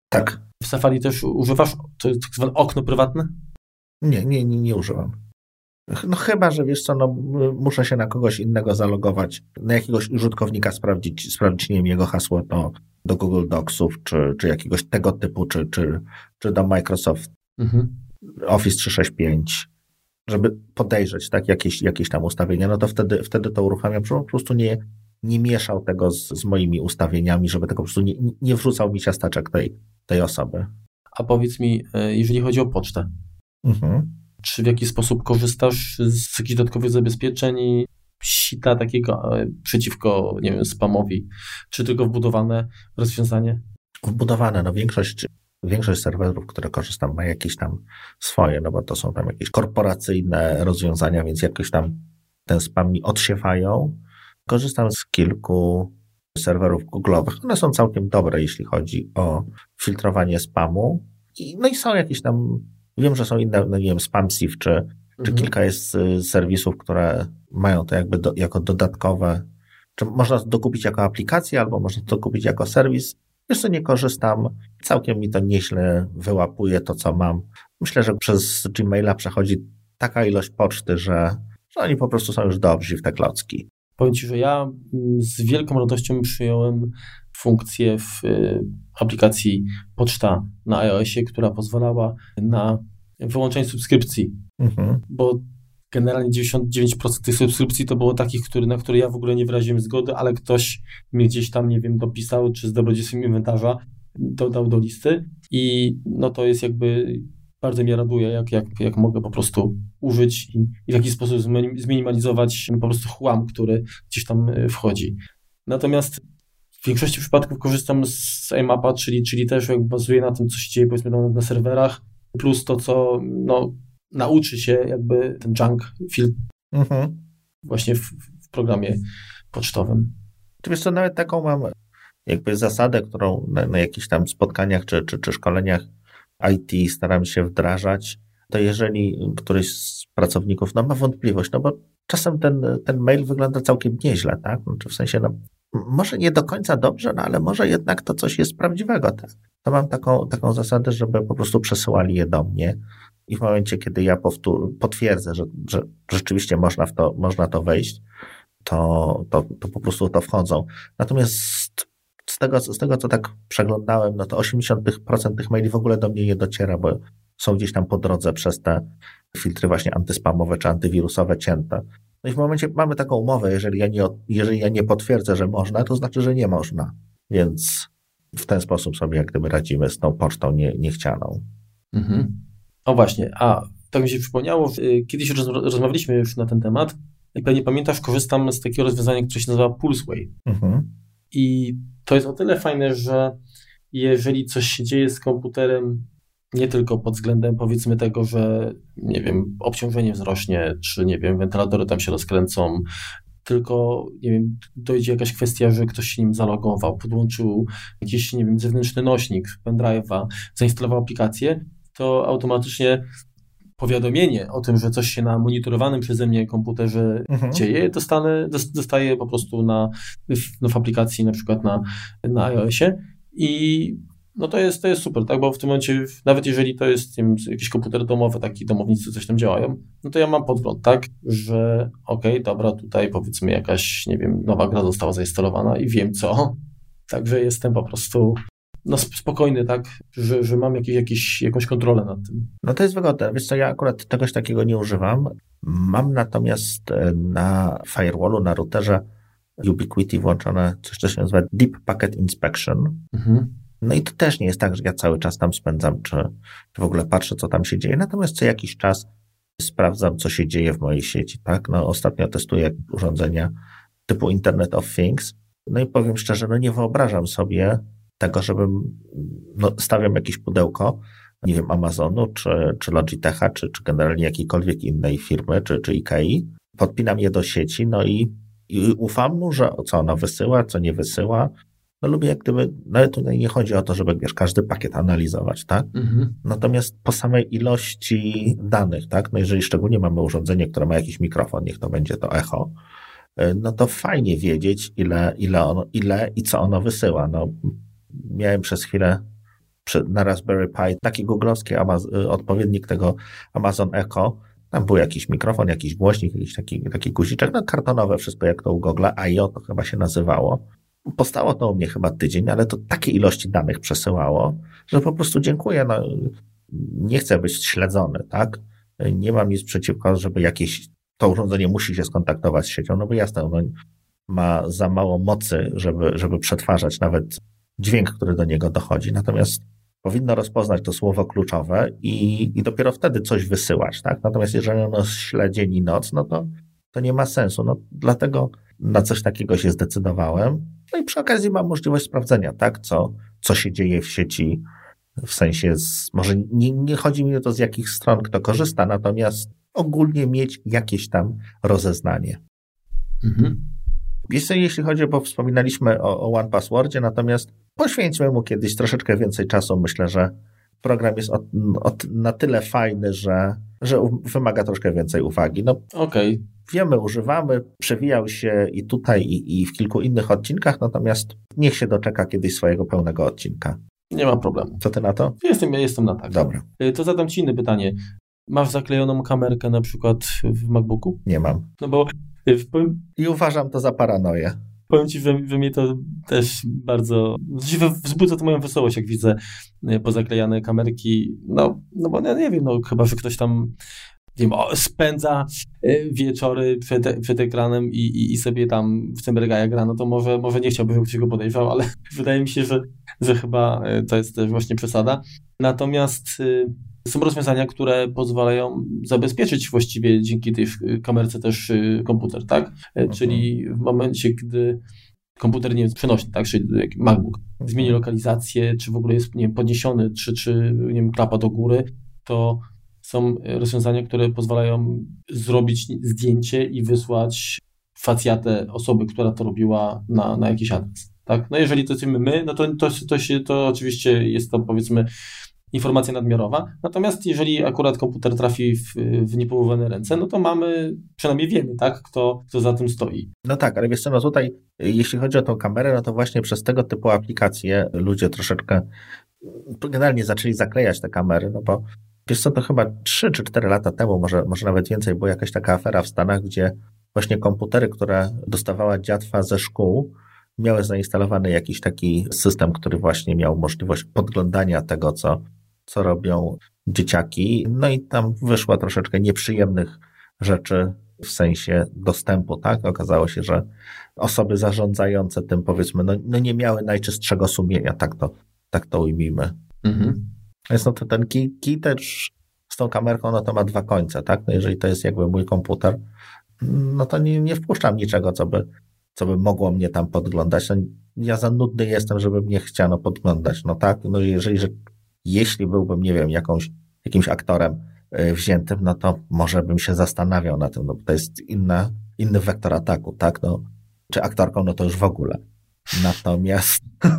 Tak. W Safari też używasz to tak zwane okno prywatne? Nie, nie, nie, nie używam. No chyba, że wiesz co, no, muszę się na kogoś innego zalogować, na jakiegoś użytkownika sprawdzić, sprawdzić nie wiem, jego hasło do, do Google Docsów, czy, czy jakiegoś tego typu, czy, czy, czy do Microsoft mhm. Office 365, żeby podejrzeć tak, jakieś, jakieś tam ustawienia, no to wtedy, wtedy to uruchamiam, po prostu nie, nie mieszał tego z, z moimi ustawieniami, żeby tego po prostu nie, nie wrzucał mi ciasteczek tej, tej osoby. A powiedz mi, e, jeżeli chodzi o pocztę, mhm czy w jakiś sposób korzystasz z jakichś dodatkowych zabezpieczeń i sita takiego e, przeciwko, nie wiem, spamowi, czy tylko wbudowane rozwiązanie? Wbudowane, no większość, większość serwerów, które korzystam, ma jakieś tam swoje, no bo to są tam jakieś korporacyjne rozwiązania, więc jakoś tam ten spam mi odsiewają. Korzystam z kilku serwerów Google'owych. One są całkiem dobre, jeśli chodzi o filtrowanie spamu. I, no i są jakieś tam Wiem, że są inne, no nie wiem, SpamSieve, czy, mhm. czy kilka jest y, serwisów, które mają to jakby do, jako dodatkowe, czy można dokupić jako aplikację, albo można to kupić jako serwis. Jeszcze nie korzystam. Całkiem mi to nieźle wyłapuje to, co mam. Myślę, że przez Gmaila przechodzi taka ilość poczty, że, że oni po prostu są już dobrzy w te klocki. Powiem Ci, że ja mm, z wielką radością przyjąłem funkcję w y, aplikacji Poczta na iOSie, która pozwalała na wyłączenie subskrypcji, mhm. bo generalnie 99% tych subskrypcji to było takich, który, na które ja w ogóle nie wyraziłem zgody, ale ktoś mnie gdzieś tam, nie wiem, dopisał, czy z dobrodziejstwem inwentarza dodał do listy i no to jest jakby bardzo mnie raduje, jak, jak, jak mogę po prostu użyć i, i w jakiś sposób zminimalizować po prostu chłam, który gdzieś tam y, wchodzi. Natomiast w większości przypadków korzystam z IMAPa, czyli, czyli też jak bazuje na tym, co się dzieje powiedzmy na, na serwerach, plus to, co no, nauczy się jakby ten junk film mhm. właśnie w, w, programie pocztowym. Czy wiesz co, nawet taką mam jakby zasadę, którą na, na jakichś tam spotkaniach czy, czy, czy szkoleniach IT staram się wdrażać, to jeżeli któryś z pracowników no, ma wątpliwość, no bo czasem ten, ten mail wygląda całkiem nieźle, tak? Znaczy w sensie, no, może nie do końca dobrze, no ale może jednak to coś jest prawdziwego, tak? To mam taką, taką zasadę, żeby po prostu przesyłali je do mnie i w momencie, kiedy ja powtór, potwierdzę, że, że rzeczywiście można w to, można to wejść, to, to, to po prostu to wchodzą. Natomiast z tego, z tego, co tak przeglądałem, no to 80% tych maili w ogóle do mnie nie dociera, bo są gdzieś tam po drodze przez te filtry właśnie antyspamowe czy antywirusowe cięte. No i w momencie mamy taką umowę, jeżeli ja nie, jeżeli ja nie potwierdzę, że można, to znaczy, że nie można. Więc w ten sposób sobie jak gdyby radzimy z tą pocztą nie, niechcianą. Mhm. O właśnie, a tak mi się przypomniało, y, kiedyś rozmawialiśmy już na ten temat i pewnie pamiętasz, korzystam z takiego rozwiązania, które się nazywa Pulseway. Mhm. I to jest o tyle fajne, że jeżeli coś się dzieje z komputerem nie tylko pod względem powiedzmy tego, że nie wiem, obciążenie wzrośnie, czy nie wiem, wentylatory tam się rozkręcą, tylko nie wiem, dojdzie jakaś kwestia, że ktoś się nim zalogował, podłączył jakiś, nie wiem, zewnętrzny nośnik, pendrive'a, zainstalował aplikację, to automatycznie powiadomienie o tym, że coś się na monitorowanym przeze mnie komputerze mhm. dzieje, dostanę, dostaję po prostu na, w, no w aplikacji na przykład na, na iOSie i no to jest, to jest super, tak? Bo w tym momencie, nawet jeżeli to jest wiem, jakiś komputer domowy, taki domownicy coś tam działają, no to ja mam podgląd, tak? Że okej, okay, dobra, tutaj powiedzmy jakaś, nie wiem, nowa gra została zainstalowana i wiem co. [laughs] Także jestem po prostu no spokojny, tak, że, że mam jakieś, jakieś, jakąś kontrolę nad tym. No to jest wygodne. Wiesz co, ja akurat czegoś takiego nie używam. Mam natomiast e, na firewallu, na routerze Ubiquiti włączone coś, co się nazywa Deep Packet Inspection. Mhm. No i to też nie jest tak, że ja cały czas tam spędzam, czy, czy w ogóle patrzę, co tam się dzieje. Natomiast co jakiś czas sprawdzam, co się dzieje w mojej sieci, tak? No ostatnio testuję urządzenia typu Internet of Things No i powiem szczerze, no nie wyobrażam sobie tego, żebym, no stawiam jakieś pudełko, nie wiem, Amazonu, czy, czy Logitecha, czy, czy generalnie jakiejkolwiek innej firmy, czy, czy Ikei, podpinam je do sieci, no i, i ufam mu, że co ona wysyła, co nie wysyła, no lubię jak gdyby, nawet tutaj nie chodzi o to, żeby wiesz, każdy pakiet analizować, tak? Mhm. Natomiast po samej ilości danych, tak? No jeżeli szczególnie mamy urządzenie, które ma jakiś mikrofon, niech to będzie to echo, y, no to fajnie wiedzieć, ile, ile, ono, ile i co ono wysyła. No, miałem przez chwilę na Raspberry Pi taki googlowski y, odpowiednik tego Amazon Echo, tam był jakiś mikrofon, jakiś głośnik, jakiś taki, taki guziczek, no kartonowe, wszystko jak to u Google, IO to chyba się nazywało. Postało to u mnie chyba tydzień, ale to takie ilości danych przesyłało, że po prostu dziękuję. No, nie chcę być śledzony, tak? Nie mam nic przeciwko, żeby jakieś to urządzenie musi się skontaktować z siecią, no bo jasne, no, ma za mało mocy, żeby, żeby przetwarzać nawet dźwięk, który do niego dochodzi. Natomiast powinno rozpoznać to słowo kluczowe i, i dopiero wtedy coś wysyłać, tak? Natomiast jeżeli ono śle dzień i noc, no to, to nie ma sensu. No, dlatego na coś takiego się zdecydowałem. No i przy okazji mam możliwość sprawdzenia, tak, co, co się dzieje w sieci, w sensie, z, może nie, nie chodzi mi o to, z jakich stron kto korzysta, natomiast ogólnie mieć jakieś tam rozeznanie. Mhm. Jeśli, jeśli chodzi, bo wspominaliśmy o, o One Passwordzie, natomiast poświęćmy mu kiedyś troszeczkę więcej czasu. Myślę, że program jest od, od, na tyle fajny, że, że wymaga troszkę więcej uwagi. No. Okay wiemy, używamy, przewijał się i tutaj, i, i w kilku innych odcinkach, natomiast niech się doczeka kiedyś swojego pełnego odcinka. Nie ma problemu. Co ty na to? Jestem, ja jestem na tak. Dobra. Y, to zadam ci inne pytanie. Masz zaklejoną kamerkę na przykład w MacBooku? Nie mam. No bo... Y. I uważam to za paranoję. Powiem ci, że, że mnie to też bardzo wzbudza to moją wesołość, jak widzę y, pozaklejane kamerki. No, no bo ja nie wiem, no chyba, że ktoś tam wiem, spędza y, wieczory przed, przed ekranem i, i, i, sobie tam w tym regaja gra, no to może, może nie chciałbym, żeby ktoś go podejrzał, ale [laughs] wydaje mi się, że, że chyba to jest też właśnie przesada. Natomiast są rozwiązania, które pozwalają zabezpieczyć właściwie dzięki tej kamerce też komputer, tak? Mhm. Czyli w momencie, gdy komputer nie jest przenośny, tak? Czyli MacBook zmieni mhm. lokalizację, czy w ogóle jest nie wiem, podniesiony, czy, czy nie wiem, klapa do góry, to są rozwiązania, które pozwalają zrobić zdjęcie i wysłać facjatę osoby, która to robiła na, na jakiś adres. Tak? No jeżeli to jesteśmy my, no to, to, to, się, to oczywiście jest to powiedzmy informacja nadmiarowa. Natomiast jeżeli akurat komputer trafi w, w ręce, no to mamy, przynajmniej wiemy, tak, kto, kto za tym stoi. No tak, ale wiesz co, no tutaj, jeśli chodzi o tą kamerę, no to właśnie przez tego typu aplikacje ludzie troszeczkę generalnie zaczęli zaklejać te kamery, no bo Wiesz co, to chyba 3 czy 4 lata temu, może, może nawet więcej, była jakaś taka afera w Stanach, gdzie właśnie komputery, które dostawała dziatwa ze szkół, miały zainstalowany jakiś taki system, który właśnie miał możliwość podglądania tego, co, co robią dzieciaki. No i tam wyszło troszeczkę nieprzyjemnych rzeczy w sensie dostępu, tak? Okazało się, że osoby zarządzające tym, powiedzmy, no, no nie miały najczystszego sumienia, tak to, tak to ujmijmy. Mhm. Jest no to ten key, key też z tą kamerką, no to ma dwa końce, tak? No jeżeli to jest jakby mój komputer, no to nie, nie wpuszczam niczego, co by, co by mogło mnie tam podglądać. No, ja za nudny jestem, żeby mnie chciano podglądać, no tak? No jeżeli, że, jeśli byłbym, nie wiem, jakąś, jakimś aktorem y, wziętym, no to może bym się zastanawiał na tym, no bo to jest inna, inny wektor ataku, tak? No, czy aktorką, no to już w ogóle. Natomiast [laughs]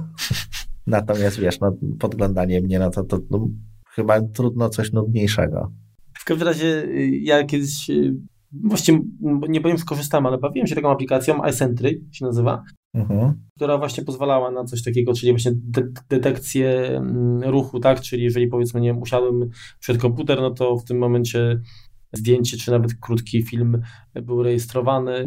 Natomiast wiesz, no, podglądanie mnie, no to, to no, chyba trudno coś nudniejszego. W każdym razie y, ja kiedyś y, właściwie nie powiem, że korzystałem, ale bawiłem się taką aplikacją iCentry się nazywa, mhm. która właśnie pozwalała na coś takiego, czyli właśnie de detekcję mm, ruchu, tak, czyli jeżeli powiedzmy, nie wiem, usiadłem przed komputer, no to w tym momencie zdjęcie, czy nawet krótki film był rejestrowany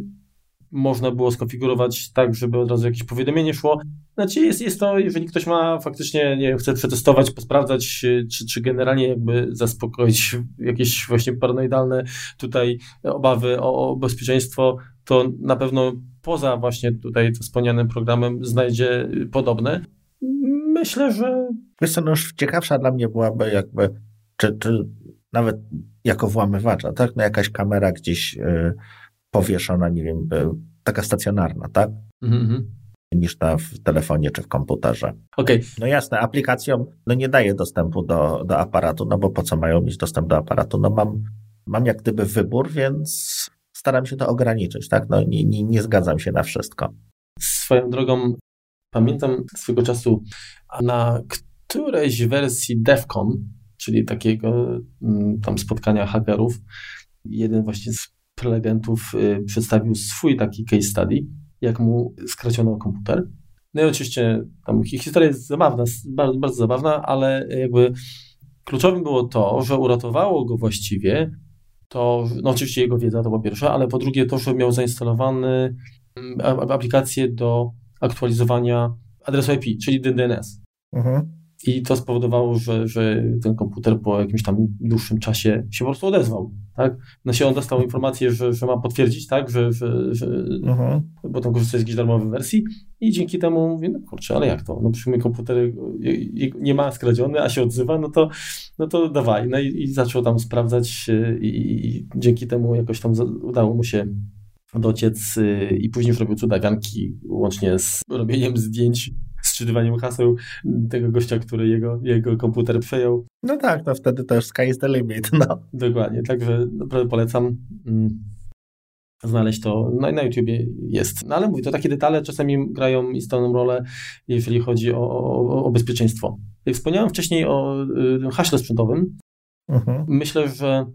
można było skonfigurować tak, żeby od razu jakieś powiadomienie szło. Znaczy jest, jest to, jeżeli ktoś ma faktycznie, nie wiem, chce przetestować, posprawdzać, czy, czy generalnie jakby zaspokoić jakieś właśnie paranoidalne tutaj obawy o, o bezpieczeństwo, to na pewno poza właśnie tutaj wspomnianym programem znajdzie podobne. Myślę, że... Wiesz co, no już ciekawsza dla mnie byłaby jakby, czy, czy nawet jako włamywacza, tak? No jakaś kamera gdzieś... Yy powieszona, nie wiem, e, taka stacjonarna, tak? Mhm. niż na w telefonie czy w komputerze. Okej. No jasne, aplikacjom no nie daje dostępu do, do aparatu, no bo po co mają mieć dostęp do aparatu? No mam, mam jak gdyby wybór, więc staram się to ograniczyć, tak? No nie, nie, nie zgadzam się na wszystko. Swoją drogą, pamiętam swego czasu na którejś wersji DEFCON, czyli takiego mm, tam spotkania hakerów, jeden właśnie z prelegentów y, przedstawił swój taki case study, jak mu skradziono komputer. No i oczywiście tam historia jest zabawna, bardzo, bardzo zabawna, ale jakby kluczowym było to, że uratowało go właściwie to, no oczywiście jego wiedza to po pierwsze, ale po drugie to, że miał zainstalowany mm, aplikację do aktualizowania adresu IP, czyli DNS. Mhm. I to spowodowało, że, że ten komputer po jakimś tam dłuższym czasie się po prostu odezwał. Tak? No się on dostał informację, że, że ma potwierdzić, tak, że, że, że uh-huh. bo tam korzysta z jakiejś darmowej wersji i dzięki temu mówię, no kurczę, ale jak to? No przy mnie komputer nie ma skradziony, a się odzywa, no to, no to dawaj. No i, i zaczął tam sprawdzać i, i dzięki temu jakoś tam udało mu się dociec y, i później już robił cudawianki łącznie z robieniem zdjęć sczytywaniem haseł tego gościa, który jego, jego komputer przejął. No tak, no wtedy też sky is the limit, no. Dokładnie, także naprawdę polecam mm, znaleźć to. Na, na YouTubie jest. No ale mówię, to takie detale czasami grają istotną rolę, jeżeli chodzi o, o, o bezpieczeństwo. Wspomniałem wcześniej o y, haśle sprzętowym. Mhm. Myślę, że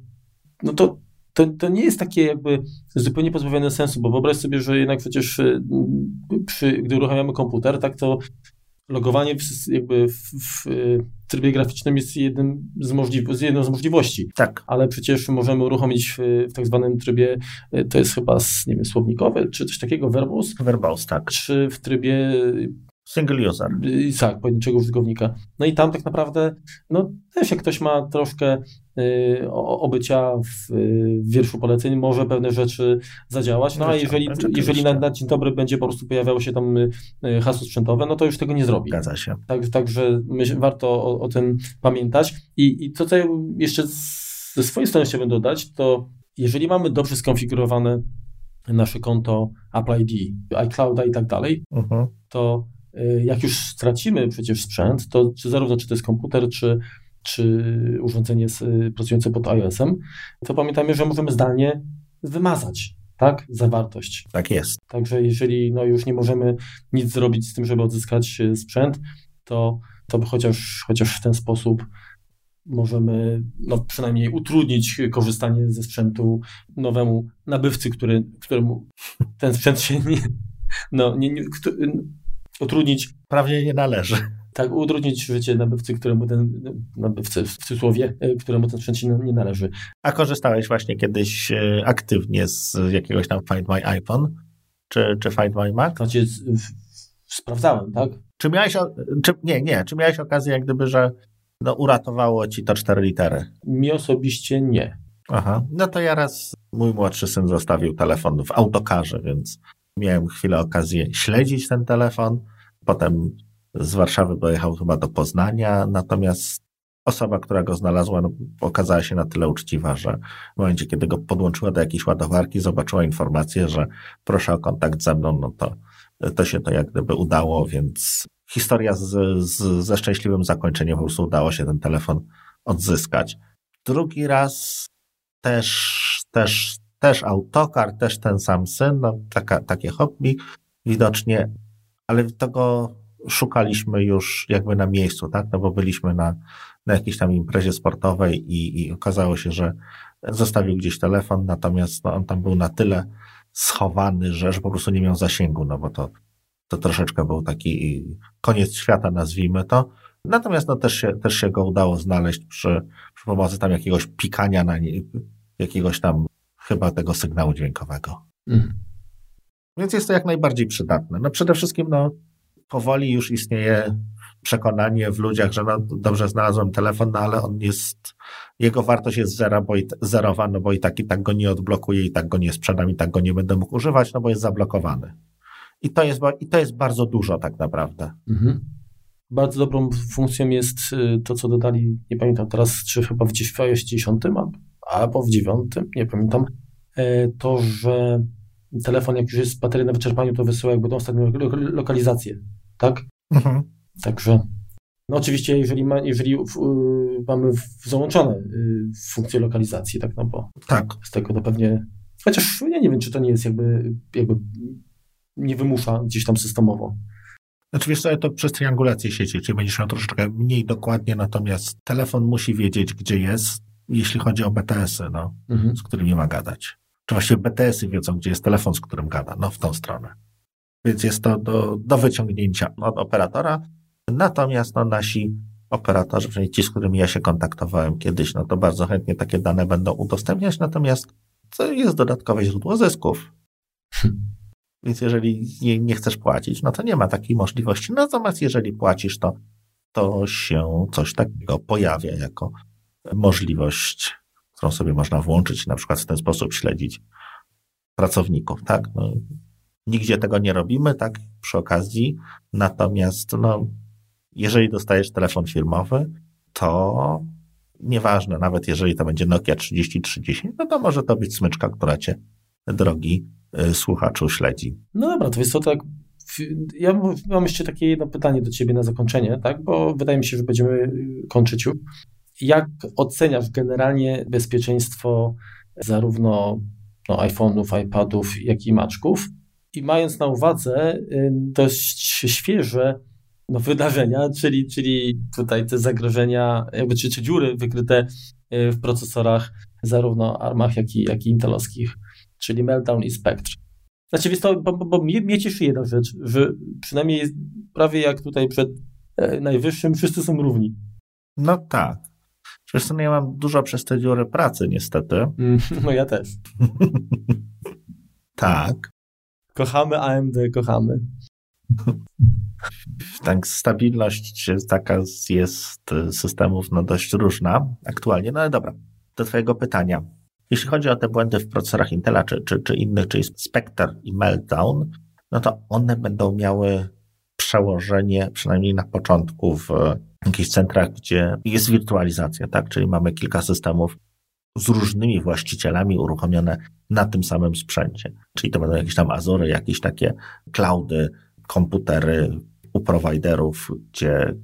no to to, to nie jest takie jakby zupełnie pozbawione sensu, bo wyobraź sobie, że jednak przecież y, przy, gdy uruchamiamy komputer, tak to logowanie w, jakby w, w, trybie graficznym jest jednym z, możli- jedną z możliwości. Tak. Ale przecież możemy uruchomić w, w tak zwanym trybie, y, to jest chyba nie wiem, słownikowy, czy coś takiego, verbose. Verbose, tak. Czy w trybie Single user. Tak, pojedynczego użytkownika. No i tam tak naprawdę, no też jak ktoś ma troszkę y, obycia w, w wierszu poleceń, może pewne rzeczy zadziałać. No a jeżeli, jeżeli na, na dzień dobry będzie po prostu pojawiało się tam y, hasło sprzętowe, no to już tego nie zrobi. Zgadza się. Tak, także myśl, warto o, o, tym pamiętać. I, I to, co ja jeszcze ze swojej strony chciałbym dodać, to jeżeli mamy dobrze skonfigurowane nasze konto Apple ID, iClouda i tak dalej, uh-huh. to Y, jak już stracimy przecież sprzęt, to czy zarówno czy to jest komputer, czy, czy urządzenie pracujące pod iOS-em, to pamiętajmy, że możemy zdalnie wymazać tak, zawartość. Tak jest. Także jeżeli no, już nie możemy nic zrobić z tym, żeby odzyskać y, sprzęt, to, to chociaż, chociaż w ten sposób możemy no, przynajmniej utrudnić korzystanie ze sprzętu nowemu nabywcy, który, któremu ten sprzęt się nie, no, nie, nie, utrudnić. Prawie nie należy. Tak, utrudnić życie nabywcy, któremu ten, nabywcy w cudzysłowie, e, któremu ten sprzęt nie należy. A korzystałeś właśnie kiedyś e, aktywnie z jakiegoś tam Find My iPhone? Czy, czy Find My Mac? Znaczy, sprawdzałem, tak? Czy miałeś, czy, nie, nie, czy miałeś okazję jak gdyby, że no, uratowało ci to cztery litery? Mi osobiście nie. Aha, no to ja raz, mój młodszy syn zostawił telefon w autokarze, więc Miałem chwilę okazję śledzić ten telefon. Potem z Warszawy dojechał chyba do Poznania, natomiast osoba, która go znalazła, no, okazała się na tyle uczciwa, że w momencie, kiedy go podłączyła do jakiejś ładowarki, zobaczyła informację, że proszę o kontakt ze mną, no to, to się to jak gdyby udało, więc historia z, z, ze szczęśliwym zakończeniem, po prostu udało się ten telefon odzyskać. Drugi raz też, też też autokar, też ten sam syn, no, taka, takie hobby widocznie, ale tego szukaliśmy już jakby na miejscu, tak? No bo byliśmy na, na jakiejś tam imprezie sportowej i, i okazało się, że zostawił gdzieś telefon, natomiast no, on tam był na tyle schowany, że, że po prostu nie miał zasięgu, no bo to, to troszeczkę był taki koniec świata, nazwijmy to. Natomiast no, też, się, też się go udało znaleźć przy, przy pomocy tam jakiegoś pikania na nie, jakiegoś tam chyba tego sygnału dźwiękowego. Mhm. Więc jest to jak najbardziej przydatne. No przede wszystkim no, powoli już istnieje przekonanie w ludziach, że no dobrze znalazłem telefon, no ale on jest, jego wartość jest zera, bo i, zerowa, no bo i tak i tak go nie odblokuję, i tak go nie sprzedam, i tak go nie będę mógł używać, no bo jest zablokowany. I to jest, i to jest bardzo dużo tak naprawdę. Mhm. Bardzo dobrą funkcją jest y, to, co dodali, nie pamiętam teraz, czy chyba w iOS 10, albo w dziewiątym, nie pamiętam, e, to, że telefon, jak już jest bateria na wyczerpaniu, to wysyła jakby tą ostatnią lokalizację, tak? Mhm. Także, no oczywiście, jeżeli, ma, jeżeli w, y, mamy załączone y, funkcje lokalizacji, tak, no bo tak. z tego to pewnie, chociaż ja nie wiem, czy to nie jest jakby, jakby nie wymusza gdzieś tam systemowo. Znaczy wiesz to przez triangulację sieci, czyli będziesz miał troszeczkę mniej dokładnie, natomiast telefon musi wiedzieć, gdzie jest, jeśli chodzi o BTS-y, no, mhm. z którymi ma gadać. Czy właściwie BTS-y wiedzą, gdzie jest telefon, z którym gada, no w tą stronę. Więc jest to do, do wyciągnięcia od operatora. Natomiast no, nasi operatorzy, przynajmniej ci, z którymi ja się kontaktowałem kiedyś, no to bardzo chętnie takie dane będą udostępniać, natomiast to jest dodatkowe źródło zysków. Więc jeżeli nie, nie, chcesz płacić, no to nie ma takiej możliwości. Natomiast jeżeli płacisz, to, to się coś takiego pojawia jako możliwość, którą sobie można włączyć, na przykład w ten sposób śledzić pracowników, tak? No, nigdzie tego nie robimy, tak? Przy okazji. Natomiast, no, jeżeli dostajesz telefon firmowy, to nieważne, nawet jeżeli to będzie Nokia 3030, no to może to być smyczka, która cię, drogi y, słuchaczu, śledzi. No dobra, to jest to tak. Ja mam jeszcze takie jedno pytanie do ciebie na zakończenie, tak? Bo wydaje mi się, że będziemy y, kończyć już. Jak oceniasz generalnie bezpieczeństwo zarówno no, iPhone'ów, iPadów, jak i maczków? I mając na uwadze y, dość świeże no, wydarzenia, czyli, czyli tutaj te zagrożenia, jakby czy, czy dziury wykryte y, w procesorach zarówno ARMach, jak i, jak i intelowskich, czyli Meltdown i Spectre. Znaczy, jest to, bo, bo, bo mnie, mnie cieszy jedna rzecz, że przynajmniej prawie jak tutaj przed e, najwyższym, wszyscy są równi. No tak. Wiesz co, no ja mam dużo przez te dziury pracy niestety. Mm, [laughs] no ja też. [laughs] tak. Kochamy AMD, kochamy. [laughs] Tak, stabilność taka jest systemów no dość różna aktualnie, no ale dobra. Do twojego pytania. Jeśli chodzi o te błędy w procesorach Intela czy, czy, czy innych, czyli Spectre i Meltdown, no to one będą miały przełożenie, przynajmniej na początku, w jakichś centrach, gdzie jest wirtualizacja, tak? Czyli mamy kilka systemów z różnymi właścicielami uruchomione na tym samym sprzęcie. Czyli to będą jakieś tam Azury, jakieś takie cloudy, komputery u prowajderów, gdzie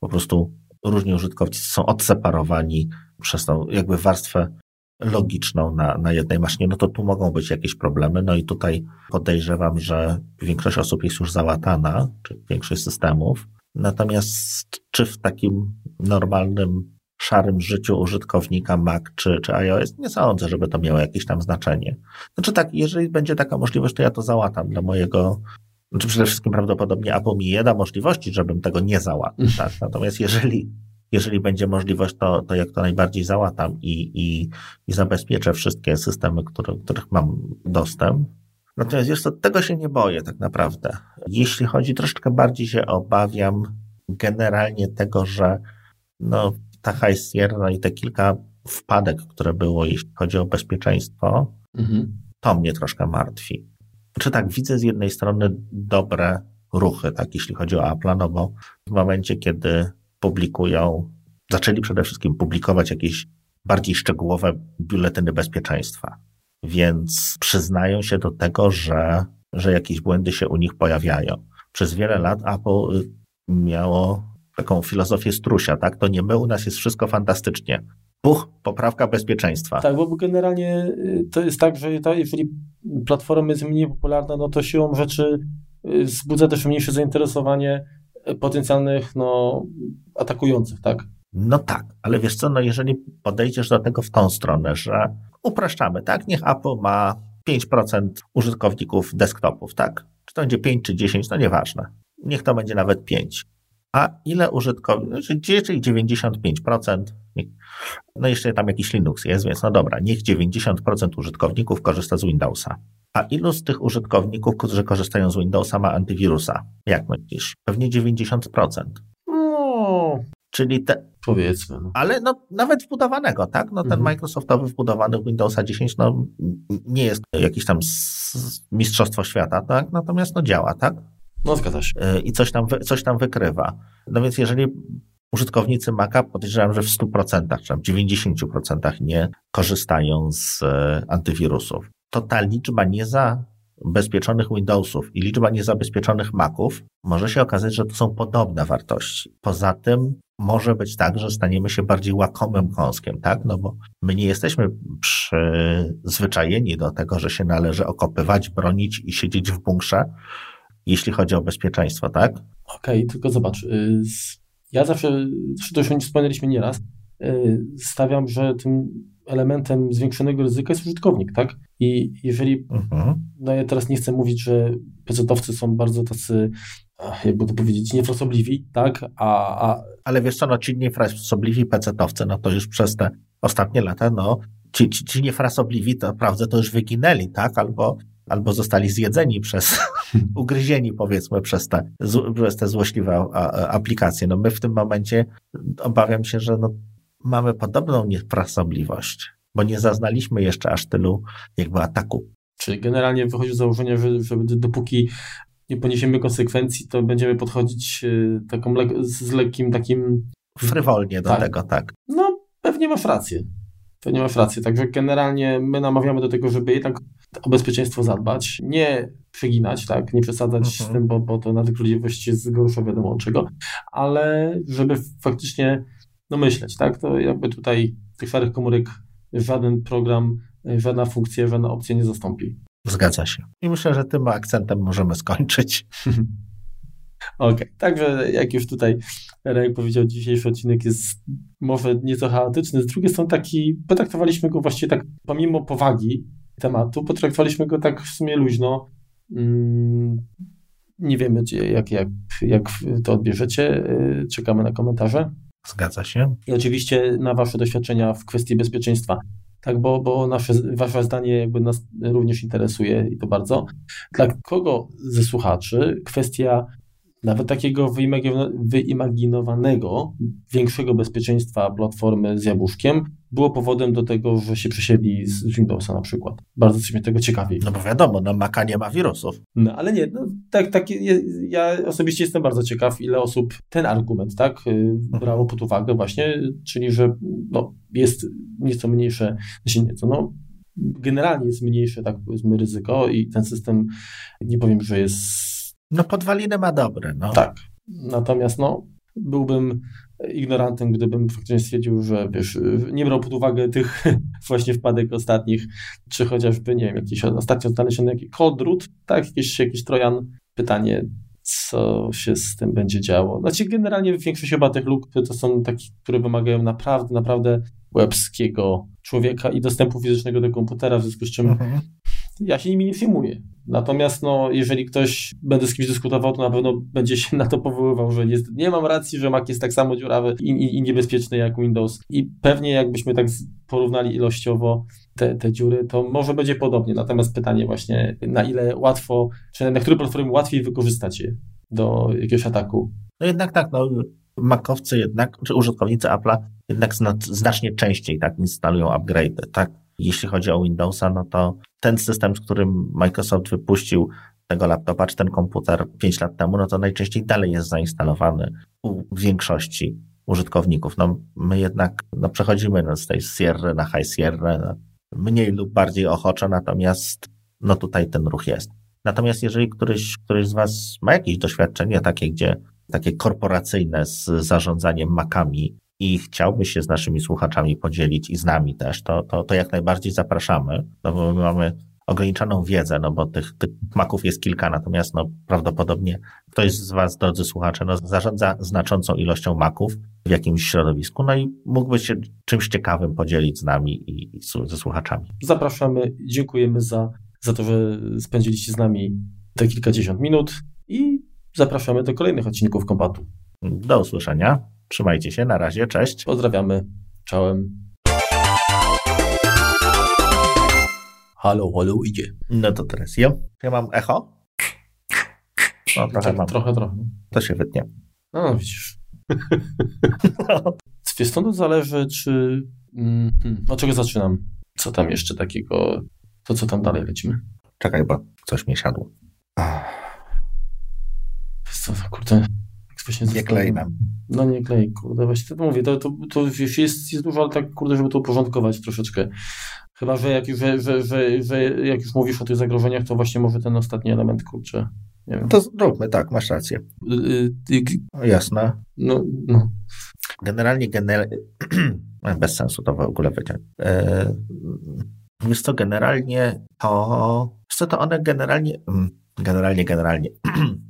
po prostu różni użytkownicy są odseparowani przez tą jakby warstwę logiczną na, na jednej maszynie, no to tu mogą być jakieś problemy. No i tutaj podejrzewam, że większość osób jest już załatana, czy większość systemów. Natomiast czy w takim normalnym, szarym życiu użytkownika Mac czy, czy iOS, nie sądzę, żeby to miało jakieś tam znaczenie. Znaczy tak, jeżeli będzie taka możliwość, to ja to załatam dla mojego znaczy przede wszystkim prawdopodobnie Apple mi nie da możliwości, żebym tego nie załatał. Tak? [laughs] Natomiast jeżeli jeżeli będzie możliwość, to, to jak to najbardziej załatam i, i, i zabezpieczę wszystkie systemy, które, których mam dostęp. Natomiast jeszcze tego się nie boję tak naprawdę. Jeśli chodzi, troszeczkę bardziej się obawiam generalnie tego, że no, ta High Sierra i te kilka wpadek, które było, jeśli chodzi o bezpieczeństwo, mhm. to mnie troszkę martwi. Czy tak, widzę z jednej strony dobre ruchy, tak, jeśli chodzi o Apple, no bo w momencie, kiedy publikują, zaczęli przede wszystkim publikować jakieś bardziej szczegółowe biuletyny bezpieczeństwa. Więc przyznają się do tego, że, że jakieś błędy się u nich pojawiają. Przez wiele lat Apple miało taką filozofię strusia, tak? To nie my, u nas jest wszystko fantastycznie. Puch, poprawka bezpieczeństwa. Tak, bo generalnie y, to jest tak, że ta, jeżeli platforma jest mniej popularna, no to siłą rzeczy y, wzbudza też mniejsze zainteresowanie potencjalnych no, atakujących, tak? No tak, ale wiesz co, no jeżeli podejdziesz do tego w tą stronę, że upraszczamy, tak? Niech Apple ma 5% użytkowników desktopów, tak? Czy to będzie 5 czy 10, no nieważne. Niech to będzie nawet 5. A ile użytkowników, czyli 95%, no jeszcze tam jakiś Linux jest, więc no dobra, niech 90% użytkowników korzysta z Windowsa. A ilu z tych użytkowników, którzy korzystają z Windowsa, ma antywirusa? Jak myślisz? Pewnie 90%. No, Czyli te. Powiedzmy. No. Ale no, nawet wbudowanego, tak? No, ten mhm. Microsoftowy wbudowany w Windowsa 10 no, nie jest jakieś tam mistrzostwo świata, tak? Natomiast no, działa, tak? No, zgadza się. Y, I coś tam, coś tam wykrywa. No więc jeżeli użytkownicy Maca podejrzewam, że w 100% czy tam 90% nie korzystają z e, antywirusów to ta liczba nie za bezpieczonych Windowsów i liczba niezabezpieczonych Maców, może się okazać, że to są podobne wartości. Poza tym może być tak, że staniemy się bardziej łakomym kąskiem, tak? No bo my nie jesteśmy przyzwyczajeni do tego, że się należy okopywać, bronić i siedzieć w bunkrze, jeśli chodzi o bezpieczeństwo, tak? Okej, okay, tylko zobacz. Y, ja zawsze, to już wspomnieliśmy nieraz, y, stawiam, że tym elementem zwiększonego ryzyka jest użytkownik, tak? I jeżeli, mhm. no ja teraz nie chcę mówić, że pecetowcy są bardzo tacy, jakby to powiedzieć, niefrasobliwi, tak? A, a... Ale wiesz co, no ci niefrasobliwi pecetowcy, no to już przez te ostatnie lata, no ci, ci, ci niefrasobliwi to naprawdę to już wyginęli, tak? Albo albo zostali zjedzeni przez, [laughs] ugryzieni powiedzmy przez te, przez te złośliwe aplikacje. No my w tym momencie obawiam się, że no, mamy podobną niefrasobliwość, bo nie zaznaliśmy jeszcze aż tylu jakby ataku. Czyli generalnie wychodzi z założenia, że, że dopóki nie poniesiemy konsekwencji, to będziemy podchodzić e, taką le z lekkim takim... Frywolnie do tak. tego, tak. No, pewnie masz rację. Pewnie masz rację. Także generalnie my namawiamy do tego, żeby jednak o bezpieczeństwo zadbać, nie przeginać, tak, nie przesadzać z mhm. tym, bo, bo to nadwrażliwość jest gorsza wiadomo czego, ale żeby faktycznie no myśleć, tak, to jakby tutaj tych szarych komórek żaden program, żadna funkcja, żadna opcja nie zastąpi. Zgadza się. I myślę, że tym akcentem możemy skończyć. [laughs] Okej, okay. także jak już tutaj Rek powiedział, dzisiejszy odcinek jest może nieco chaotyczny, z drugiej strony taki, potraktowaliśmy go właściwie tak, pomimo powagi tematu, potraktowaliśmy go tak w sumie luźno. Mm, nie wiemy, jak, jak, jak to odbierzecie. Y, czekamy na komentarze. Zgadza się. I oczywiście na Wasze doświadczenia w kwestii bezpieczeństwa. Tak, bo, bo nasze, Wasze zdanie jakby nas również interesuje i to bardzo. Dla kogo ze słuchaczy kwestia nawet takiego wyimaginowanego większego bezpieczeństwa platformy z jabłuszkiem było powodem do tego, że się przesiedli z Windowsa na przykład. Bardzo jesteśmy tego ciekawi. No bo wiadomo, na Maca nie ma wirusów. No ale nie, no, tak, tak, ja osobiście jestem bardzo ciekaw, ile osób ten argument, tak, y, mhm. brało pod uwagę właśnie, czyli że no, jest nieco mniejsze, znaczy nieco, no, generalnie jest mniejsze, tak powiedzmy, ryzyko i ten system, nie powiem, że jest no podwaliny ma dobre, no. Tak. Natomiast no, byłbym ignorantem, gdybym faktycznie stwierdził, że wiesz, nie brał pod uwagę tych [laughs] właśnie wpadek ostatnich, czy chociażby, nie wiem, jakiś ostatnio znaleziony jakiś kodrut, tak, jakiś, jakiś trojan. Pytanie, co się z tym będzie działo. Znaczy, generalnie większość chyba tych luk to są takie, które wymagają naprawdę, naprawdę łebskiego człowieka i dostępu fizycznego do komputera, w związku z czym mhm ja się nimi nie przejmuję. Natomiast no, jeżeli ktoś będę z kimś dyskutował, to na pewno będzie się na to powoływał, że jest, nie mam racji, że Mac jest tak samo dziurawy i, i, i niebezpieczny jak Windows. I pewnie jakbyśmy tak porównali ilościowo te, te dziury, to może będzie podobnie. Natomiast pytanie właśnie, na ile łatwo, czy na której platformie łatwiej wykorzystać je do jakiegoś ataku. No jednak tak, no makowcy jednak, czy użytkownicy Apple'a jednak znacznie częściej tak instalują upgrade, tak? Jeśli chodzi o Windowsa, no to ten system, z którym Microsoft wypuścił tego laptopa czy ten komputer 5 lat temu, no to najczęściej dalej jest zainstalowany u większości użytkowników. No, my jednak no, przechodzimy no, z tej Sierra na High Sierra no, mniej lub bardziej ochoczo, natomiast no tutaj ten ruch jest. Natomiast jeżeli któryś, któryś z Was ma jakieś doświadczenie takie, gdzie takie korporacyjne z zarządzaniem makami i chciałby się z naszymi słuchaczami podzielić i z nami też, to, to, to jak najbardziej zapraszamy, no bo my mamy ograniczoną wiedzę, no bo tych, tych maków jest kilka, natomiast no prawdopodobnie ktoś z Was, drodzy słuchacze, no zarządza znaczącą ilością maków w jakimś środowisku, no i mógłby się czymś ciekawym podzielić z nami i, i ze słuchaczami. Zapraszamy, dziękujemy za, za to, że spędziliście z nami te kilkadziesiąt minut i zapraszamy do kolejnych odcinków Kompatu. Do usłyszenia. Trzymajcie się, na razie, cześć. Pozdrawiamy, czołem. Halo, halo, idzie. No to teraz ja. Ja mam echo? No, trochę tak, mam. Trochę, trochę. To się wytnie. No, widzisz. Wiesz, stąd to zależy, czy... Hmm, od czego zaczynam? Co tam jeszcze takiego? To co tam dalej lecimy? Czekaj, bo coś mi siadło. Co, kurde, Właśnie nie klej nam. No nie klej, kurde, właśnie to mówię, to, to, to jest, jest dużo, ale tak, kurde, żeby to uporządkować troszeczkę. Chyba, że jak, że, że, że, że jak już mówisz o tych zagrożeniach, to właśnie może ten ostatni element, kurczę, nie wiem. To zróbmy, tak, masz rację. Y, y, Jasne. No, no. Generalnie, gener... [clears throat] bez sensu to w ogóle wyciąć. E, Wiesz co, generalnie to... Co, to one generalnie... mm, Generalnie, generalnie. [clears throat]